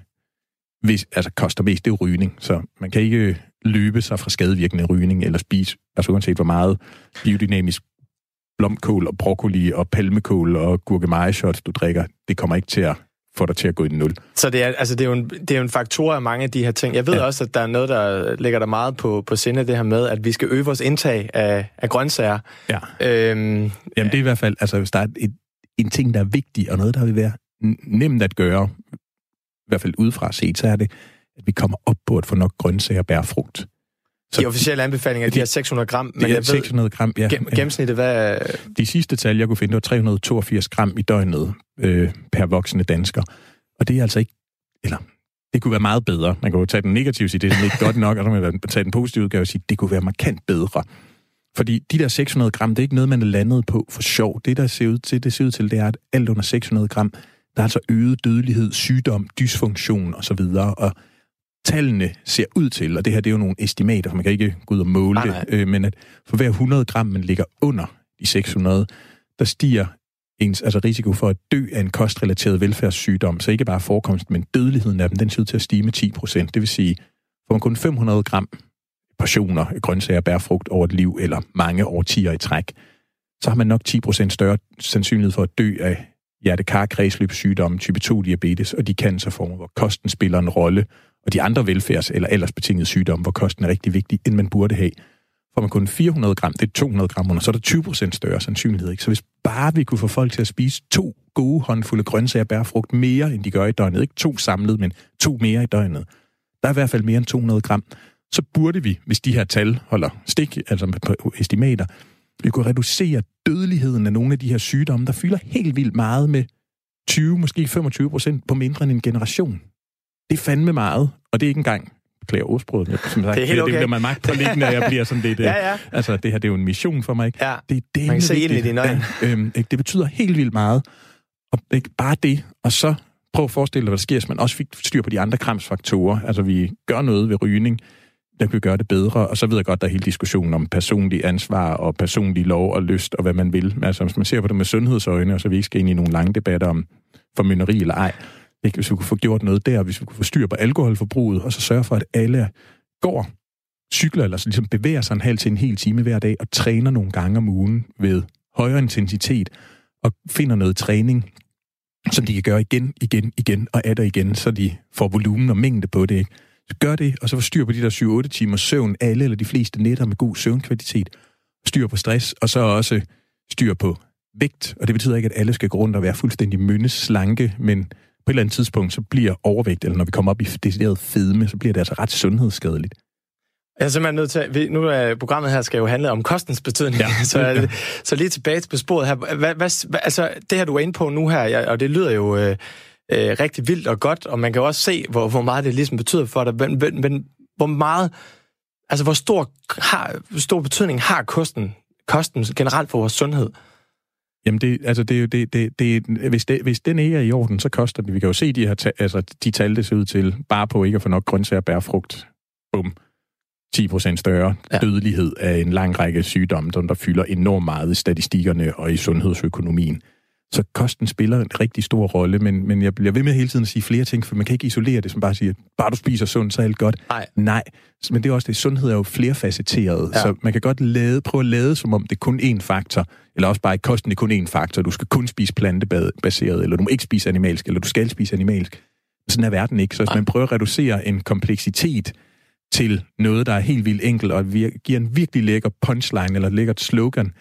hvis, altså, koster mest, det er rygning. Så man kan ikke øh, løbe sig fra skadevirkende rygning eller spise, altså uanset hvor meget biodynamisk blomkål og broccoli og palmekål og gurkemejeshot, du drikker, det kommer ikke til at få dig til at gå i nul. Så det er, altså det er, jo en, det er jo en faktor af mange af de her ting. Jeg ved ja. også, at der er noget, der ligger der meget på, på sinde, det her med, at vi skal øge vores indtag af, af grøntsager. Ja. Øhm, Jamen det er i hvert fald, altså hvis der er et, en ting, der er vigtig, og noget, der vil være nemt at gøre, i hvert fald udefra set, så er det, at vi kommer op på at få nok grøntsager og bærfrugt. Så de officielle anbefalinger, de, de er 600 gram. Men det er 600 gram, ja. Gennemsnittet, hvad... De sidste tal, jeg kunne finde, var 382 gram i døgnet øh, per voksne dansker. Og det er altså ikke... Eller, det kunne være meget bedre. Man jo tage den negative sige, det er ikke godt nok, og så kan man tage den positive udgave og sige, det kunne være markant bedre. Fordi de der 600 gram, det er ikke noget, man er landet på for sjov. Det, der ser ud til, det ser ud til, det er, at alt under 600 gram, der er altså øget dødelighed, sygdom, dysfunktion osv., og tallene ser ud til, og det her det er jo nogle estimater, for man kan ikke gå ud og måle nej, nej. det, øh, men at for hver 100 gram, man ligger under de 600, der stiger ens altså risiko for at dø af en kostrelateret velfærdssygdom, så ikke bare forekomst, men dødeligheden af dem, den ser ud til at stige med 10 procent. Det vil sige, får man kun 500 gram portioner af grøntsager, bærfrugt over et liv, eller mange årtier i træk, så har man nok 10 procent større sandsynlighed for at dø af hjertekar-kredsløbssygdomme, type 2-diabetes og de cancerformer, hvor kosten spiller en rolle, og de andre velfærds- eller aldersbetingede sygdomme, hvor kosten er rigtig vigtig, end man burde have. Får man kun 400 gram, det er 200 gram under, så er der 20 procent større sandsynlighed. Ikke? Så hvis bare vi kunne få folk til at spise to gode håndfulde grøntsager og bærfrugt mere, end de gør i døgnet, ikke to samlet, men to mere i døgnet, der er i hvert fald mere end 200 gram, så burde vi, hvis de her tal holder stik, altså på estimater, vi kunne reducere dødeligheden af nogle af de her sygdomme, der fylder helt vildt meget med 20, måske 25 procent på mindre end en generation. Det er fandme meget, og det er ikke engang beklager ordsproget. Jeg, som sagt, det er helt okay. Det bliver mig magt på liggende, jeg bliver sådan lidt... ja, ja. Altså, det her det er jo en mission for mig. Ikke? Ja. Det er det, Man kan se ind i dine øjne. Ja, øhm, ikke? Det betyder helt vildt meget. Og ikke bare det, og så prøv at forestille dig, hvad der sker, hvis man også fik styr på de andre kramsfaktorer. Altså, vi gør noget ved rygning der kan vi gøre det bedre. Og så ved jeg godt, der er hele diskussionen om personlig ansvar og personlig lov og lyst og hvad man vil. Men altså, hvis man ser på det med sundhedsøjne, og så vi ikke skal ind i nogle lange debatter om formynderi eller ej, ikke? hvis vi kunne få gjort noget der, hvis vi kunne få styr på alkoholforbruget, og så sørge for, at alle går, cykler, eller så ligesom bevæger sig en halv til en hel time hver dag, og træner nogle gange om ugen ved højere intensitet, og finder noget træning, som de kan gøre igen, igen, igen og atter igen, så de får volumen og mængde på det. Ikke? Gør det, og så få styr på de der 7-8 timer søvn, alle eller de fleste nætter med god søvnkvalitet, styr på stress, og så også styr på vægt. Og det betyder ikke, at alle skal gå rundt og være fuldstændig myndeslanke, men på et eller andet tidspunkt, så bliver overvægt, eller når vi kommer op i decideret fedme, så bliver det altså ret sundhedsskadeligt. Jeg er simpelthen nødt til, nu er programmet her skal jo handle om kostens betydning, ja. så, så lige tilbage på sporet her. Hvad, hvad, altså, det her, du er inde på nu her, og det lyder jo øh, øh, rigtig vildt og godt, og man kan også se, hvor, hvor meget det ligesom betyder for dig, men, men, men hvor meget, altså hvor stor, har, stor betydning har kosten, kosten generelt for vores sundhed? Jamen, det, altså, det er jo, det, det, det, hvis, det, hvis den ikke er i orden, så koster det. Vi kan jo se, de her, ta- altså, de tal, det ser ud til, bare på ikke at få nok grøntsager, bær, frugt. Bum 10% større ja. dødelighed af en lang række sygdomme, der fylder enormt meget i statistikkerne og i sundhedsøkonomien. Så kosten spiller en rigtig stor rolle, men, men jeg bliver ved med hele tiden at sige flere ting, for man kan ikke isolere det, som bare siger, bare du spiser sundt, så er alt godt. Nej. Nej, men det er også det, sundhed er jo flerfacetteret, ja. så man kan godt lade, prøve at lade, som om det er kun én faktor, eller også bare i kosten er kun én faktor. Du skal kun spise plantebaseret, eller du må ikke spise animalsk, eller du skal spise animalsk. Sådan er verden ikke. Så hvis man prøver at reducere en kompleksitet, til noget, der er helt vildt enkelt, og giver en virkelig lækker punchline eller lækkert slogan.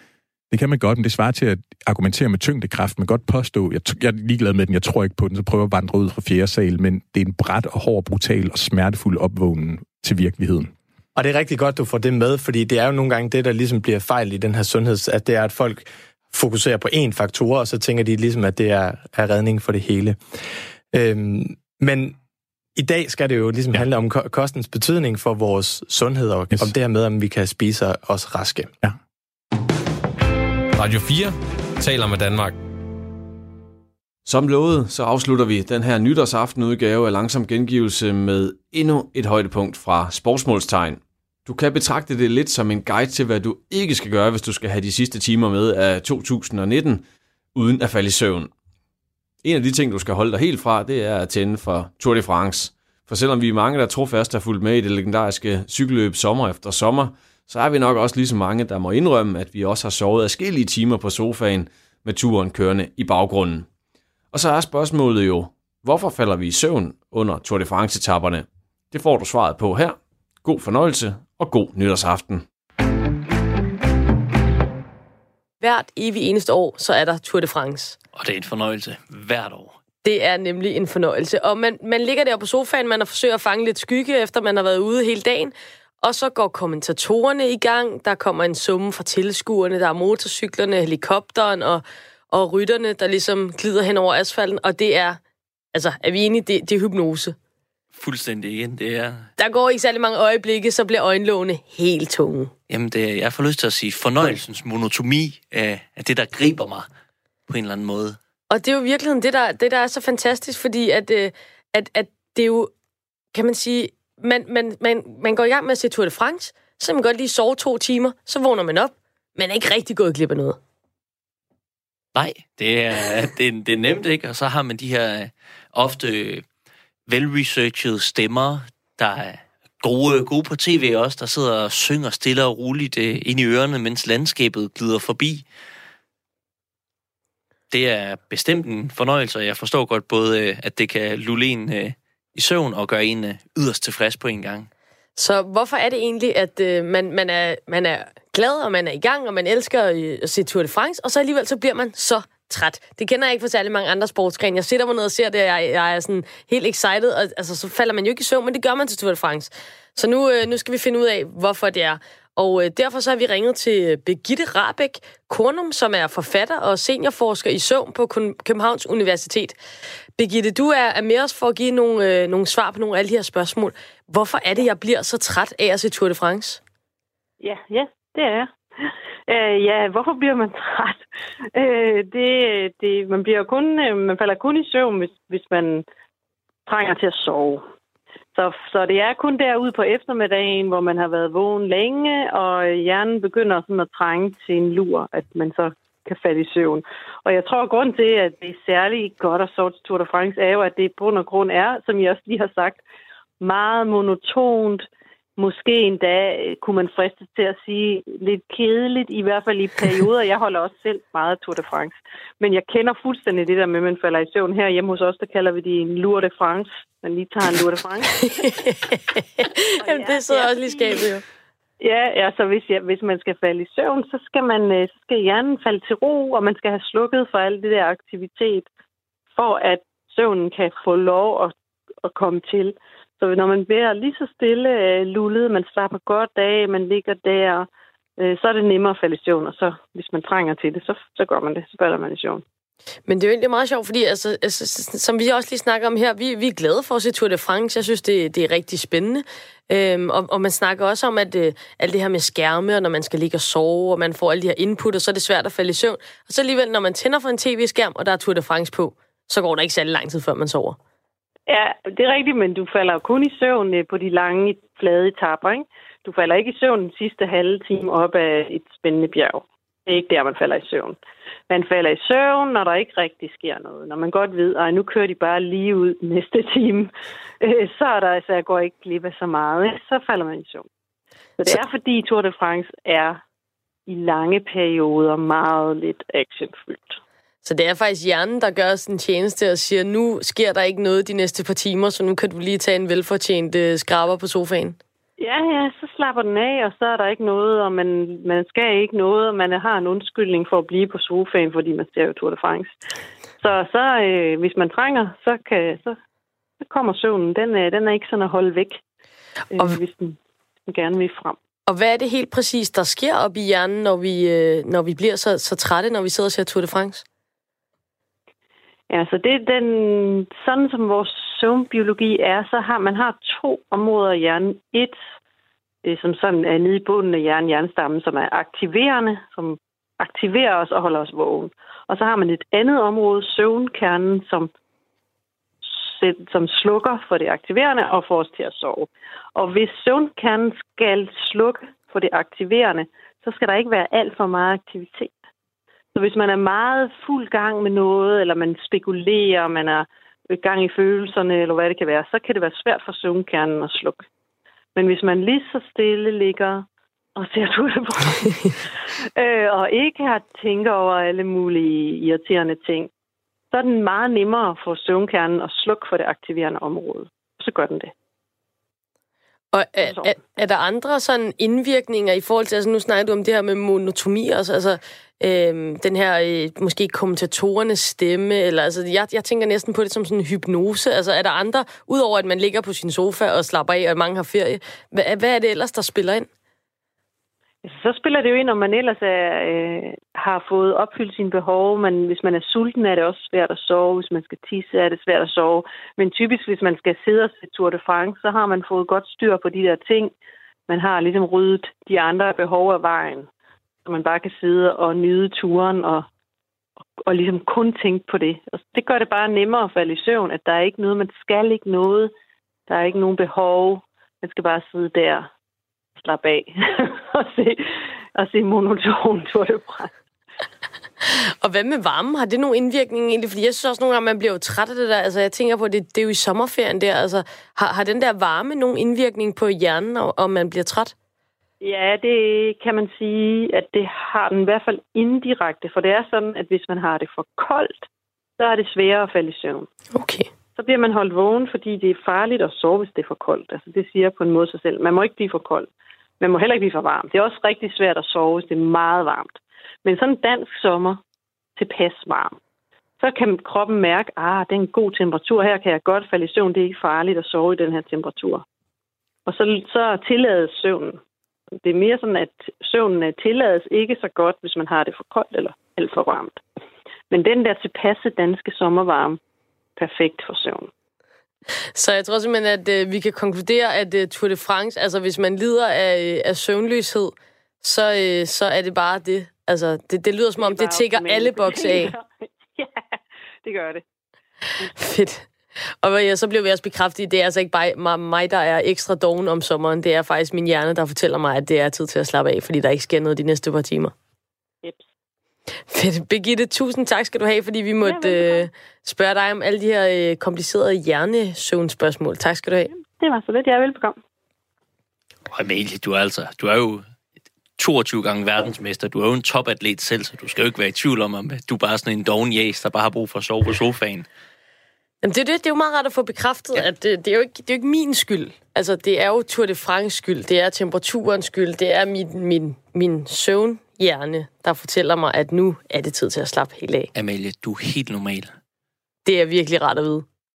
Det kan man godt, men det svarer til at argumentere med tyngdekraft. Man godt påstå, jeg, jeg er ligeglad med den, jeg tror ikke på den, så prøver at vandre ud fra fjerde sal, men det er en bræt og hård, brutal og smertefuld opvågning til virkeligheden. Og det er rigtig godt, du får det med, fordi det er jo nogle gange det, der ligesom bliver fejl i den her sundheds, at det er, at folk fokuserer på én faktor, og så tænker de ligesom, at det er, er redning for det hele. Øhm, men i dag skal det jo ligesom ja. handle om kostens betydning for vores sundhed, og yes. om det her med, om vi kan spise os raske. Ja. Radio 4 taler med Danmark. Som lovet, så afslutter vi den her nytårsaftenudgave af Langsom Gengivelse med endnu et højdepunkt fra Sportsmålstegn. Du kan betragte det lidt som en guide til, hvad du ikke skal gøre, hvis du skal have de sidste timer med af 2019, uden at falde i søvn. En af de ting, du skal holde dig helt fra, det er at tænde for Tour de France. For selvom vi er mange, der trofast har fulgt med i det legendariske cykelløb sommer efter sommer, så er vi nok også lige så mange, der må indrømme, at vi også har sovet adskillige timer på sofaen med turen kørende i baggrunden. Og så er spørgsmålet jo, hvorfor falder vi i søvn under Tour de France-etapperne? Det får du svaret på her. God fornøjelse og god nytårsaften. Hvert evig eneste år, så er der Tour de France. Og det er en fornøjelse hvert år. Det er nemlig en fornøjelse. Og man, man ligger der på sofaen, man har forsøgt at fange lidt skygge, efter man har været ude hele dagen. Og så går kommentatorerne i gang. Der kommer en summe fra tilskuerne. Der er motorcyklerne, helikopteren og, og rytterne, der ligesom glider hen over asfalten. Og det er, altså, er vi enige, det, det er hypnose. Fuldstændig igen, det er... Der går ikke særlig mange øjeblikke, så bliver øjenlågene helt tunge. Jamen, det, jeg får lyst til at sige, fornøjelsens monotomi af, af det, der griber mig på en eller anden måde. Og det er jo virkelig det, der, det, der er så fantastisk, fordi at, øh, at, at det er jo, kan man sige, man, man, man, man går i gang med at se Tour de France, så kan man godt lige sove to timer, så vågner man op, men er ikke rigtig gået glip af noget. Nej, det er, det, er, det er nemt, ikke? Og så har man de her øh, ofte øh, velresearchede stemmer, der er gode, gode på tv også, der sidder og synger stille og roligt øh, ind i ørerne, mens landskabet glider forbi. Det er bestemt en fornøjelse, og jeg forstår godt både, at det kan lulle en i søvn og gøre en øh, yderst tilfreds på en gang. Så hvorfor er det egentlig, at øh, man, man, er, man er glad, og man er i gang, og man elsker øh, at se Tour de France, og så alligevel så bliver man så træt. Det kender jeg ikke for særlig mange andre sportsgrene. Jeg sætter mig ned og ser det, og jeg, jeg er sådan helt excited, og altså, så falder man jo ikke i søvn, men det gør man til Tour de France. Så nu, øh, nu skal vi finde ud af, hvorfor det er. Og øh, derfor så har vi ringet til Begitte Rabeck Kornum, som er forfatter og seniorforsker i søvn på Københavns Universitet. Begitte, du er, er med os for at give nogle, øh, nogle svar på nogle af de her spørgsmål. Hvorfor er det, jeg bliver så træt af at se Tour de France? Ja, ja, det er jeg. Øh, ja, hvorfor bliver man træt? Øh, det, det, man, bliver kun, øh, man falder kun i søvn, hvis, hvis man trænger til at sove. Så, så det er kun derude på eftermiddagen, hvor man har været vågen længe, og øh, hjernen begynder sådan at trænge til en lur, at man så kan falde i søvn. Og jeg tror, at grunden til, at det er særlig godt at sove til Tour de France, er jo, at det på grund og grund er, som jeg også lige har sagt, meget monotont, måske endda øh, kunne man friste til at sige lidt kedeligt, i hvert fald i perioder. Jeg holder også selv meget af Tour de France. Men jeg kender fuldstændig det der med, at man falder i søvn. Her hjemme hos os, der kalder vi det en Lour de France. Man lige tager en Lour de France. Jamen, det sidder også lige skabet jo. Ja, ja, så hvis, ja, hvis man skal falde i søvn, så skal, man, øh, så skal hjernen falde til ro, og man skal have slukket for alt det der aktivitet, for at søvnen kan få lov at, at komme til. Så når man bliver lige så stille øh, lullet, man slapper godt af, man ligger der, øh, så er det nemmere at falde i søvn, og så hvis man trænger til det, så, så gør man det, så falder man i søvn. Men det er jo egentlig meget sjovt, fordi altså, altså, som vi også lige snakker om her, vi, vi er glade for at se Tour de France. Jeg synes, det, det er rigtig spændende. Øhm, og, og man snakker også om, at øh, alt det her med skærme, og når man skal ligge og sove, og man får alle de her input, og så er det svært at falde i søvn. Og så alligevel, når man tænder for en tv-skærm, og der er Tour de France på, så går der ikke særlig lang tid, før man sover. Ja, det er rigtigt, men du falder kun i søvn øh, på de lange, flade etapper, ikke? Du falder ikke i søvn den sidste halve time op af et spændende bjerg. Det er ikke der, man falder i søvn. Man falder i søvn, når der ikke rigtig sker noget. Når man godt ved, at nu kører de bare lige ud næste time, øh, så er der altså, jeg går ikke glip af så meget. Så falder man i søvn. Så det er fordi Tour de France er i lange perioder meget lidt actionfyldt. Så det er faktisk hjernen, der gør en tjeneste og siger, nu sker der ikke noget de næste par timer, så nu kan du lige tage en velfortjent uh, skraber på sofaen. Ja, ja, så slapper den af, og så er der ikke noget, og man, man skal ikke noget, og man har en undskyldning for at blive på sofaen, fordi man ser jo Tour de France. Så, så øh, hvis man trænger, så, kan, så, så kommer søvnen. Den, øh, den er ikke sådan at holde væk, øh, og, hvis, den, hvis den gerne vil frem. Og hvad er det helt præcis, der sker op i hjernen, når vi, øh, når vi bliver så, så trætte, når vi sidder og ser Tour de France? Ja, så det er den, sådan som vores søvnbiologi er, så har man har to områder i hjernen. Et, det som sådan er nede i bunden af hjernen, hjernestammen, som er aktiverende, som aktiverer os og holder os vågen. Og så har man et andet område, søvnkernen, som, som slukker for det aktiverende og får os til at sove. Og hvis søvnkernen skal slukke for det aktiverende, så skal der ikke være alt for meget aktivitet. Så hvis man er meget fuld gang med noget, eller man spekulerer, man er i gang i følelserne, eller hvad det kan være, så kan det være svært for søvnkernen at slukke. Men hvis man lige så stille ligger og ser ud på, øh, og ikke har tænkt over alle mulige irriterende ting, så er den meget nemmere for søvnkernen at slukke for det aktiverende område. Så gør den det. Og er, er, er der andre sådan indvirkninger i forhold til, altså nu snakker du om det her med monotomi, altså, altså øh, den her øh, måske kommentatorernes stemme, eller altså jeg, jeg tænker næsten på det som sådan en hypnose, altså er der andre, udover at man ligger på sin sofa og slapper af, og mange har ferie, hvad, hvad er det ellers, der spiller ind? Altså, så spiller det jo ind, om man ellers er, øh, har fået opfyldt sine behov, men hvis man er sulten, er det også svært at sove. Hvis man skal tisse, er det svært at sove. Men typisk, hvis man skal sidde og se Tour de France, så har man fået godt styr på de der ting. Man har ligesom ryddet de andre behov af vejen. Så man bare kan sidde og nyde turen og, og, ligesom kun tænke på det. Og det gør det bare nemmere at falde i søvn, at der er ikke noget, man skal ikke noget. Der er ikke nogen behov. Man skal bare sidde der slappe af og se, og se monoton Tour de France. Og hvad med varmen? Har det nogen indvirkning egentlig? Fordi jeg synes også nogle gange, man bliver jo træt af det der. Altså, jeg tænker på, det, det er jo i sommerferien der. Altså, har, har den der varme nogen indvirkning på hjernen, og, og man bliver træt? Ja, det kan man sige, at det har den i hvert fald indirekte. For det er sådan, at hvis man har det for koldt, så er det sværere at falde i søvn. Okay. Så bliver man holdt vågen, fordi det er farligt at sove, hvis det er for koldt. Altså, det siger på en måde sig selv. Man må ikke blive for kold. Man må heller ikke blive for varm. Det er også rigtig svært at sove, hvis det er meget varmt. Men sådan en dansk sommer, tilpas varm, så kan kroppen mærke, at ah, det er en god temperatur. Her kan jeg godt falde i søvn. Det er ikke farligt at sove i den her temperatur. Og så, så tillades søvnen. Det er mere sådan, at søvnen øh, tillades ikke så godt, hvis man har det for koldt eller alt for varmt. Men den der tilpasse danske sommervarme, perfekt for søvn. Så jeg tror simpelthen, at øh, vi kan konkludere, at øh, Tour de France, altså hvis man lider af, øh, af søvnløshed, så, øh, så er det bare det. Altså, det, det lyder som om, det, det tigger alle bokse af. ja, det gør det. Fedt. Og ja, så blev vi også bekræftet det er altså ikke bare mig, der er ekstra doven om sommeren. Det er faktisk min hjerne, der fortæller mig, at det er tid til at slappe af, fordi der ikke sker noget de næste par timer. Fedt. Birgitte, tusind tak skal du have, fordi vi måtte ja, øh, spørge dig om alle de her øh, komplicerede hjernesøvnspørgsmål. Tak skal du have. Det var så lidt. Jeg er velbekomme. Og Amalie, du er altså, du er jo 22 gange verdensmester. Du er jo en topatlet selv, så du skal jo ikke være i tvivl om, at du er bare sådan en doven jæs, der bare har brug for at sove på sofaen. Jamen det, er det, det er jo meget rart at få bekræftet, ja. at det, det, er jo ikke, det er jo ikke min skyld. Altså, det er jo Tour de France skyld, det er temperaturens skyld, det er min, min, min søvnhjerne, der fortæller mig, at nu er det tid til at slappe helt af. Amalie, du er helt normal. Det er virkelig rart at vide.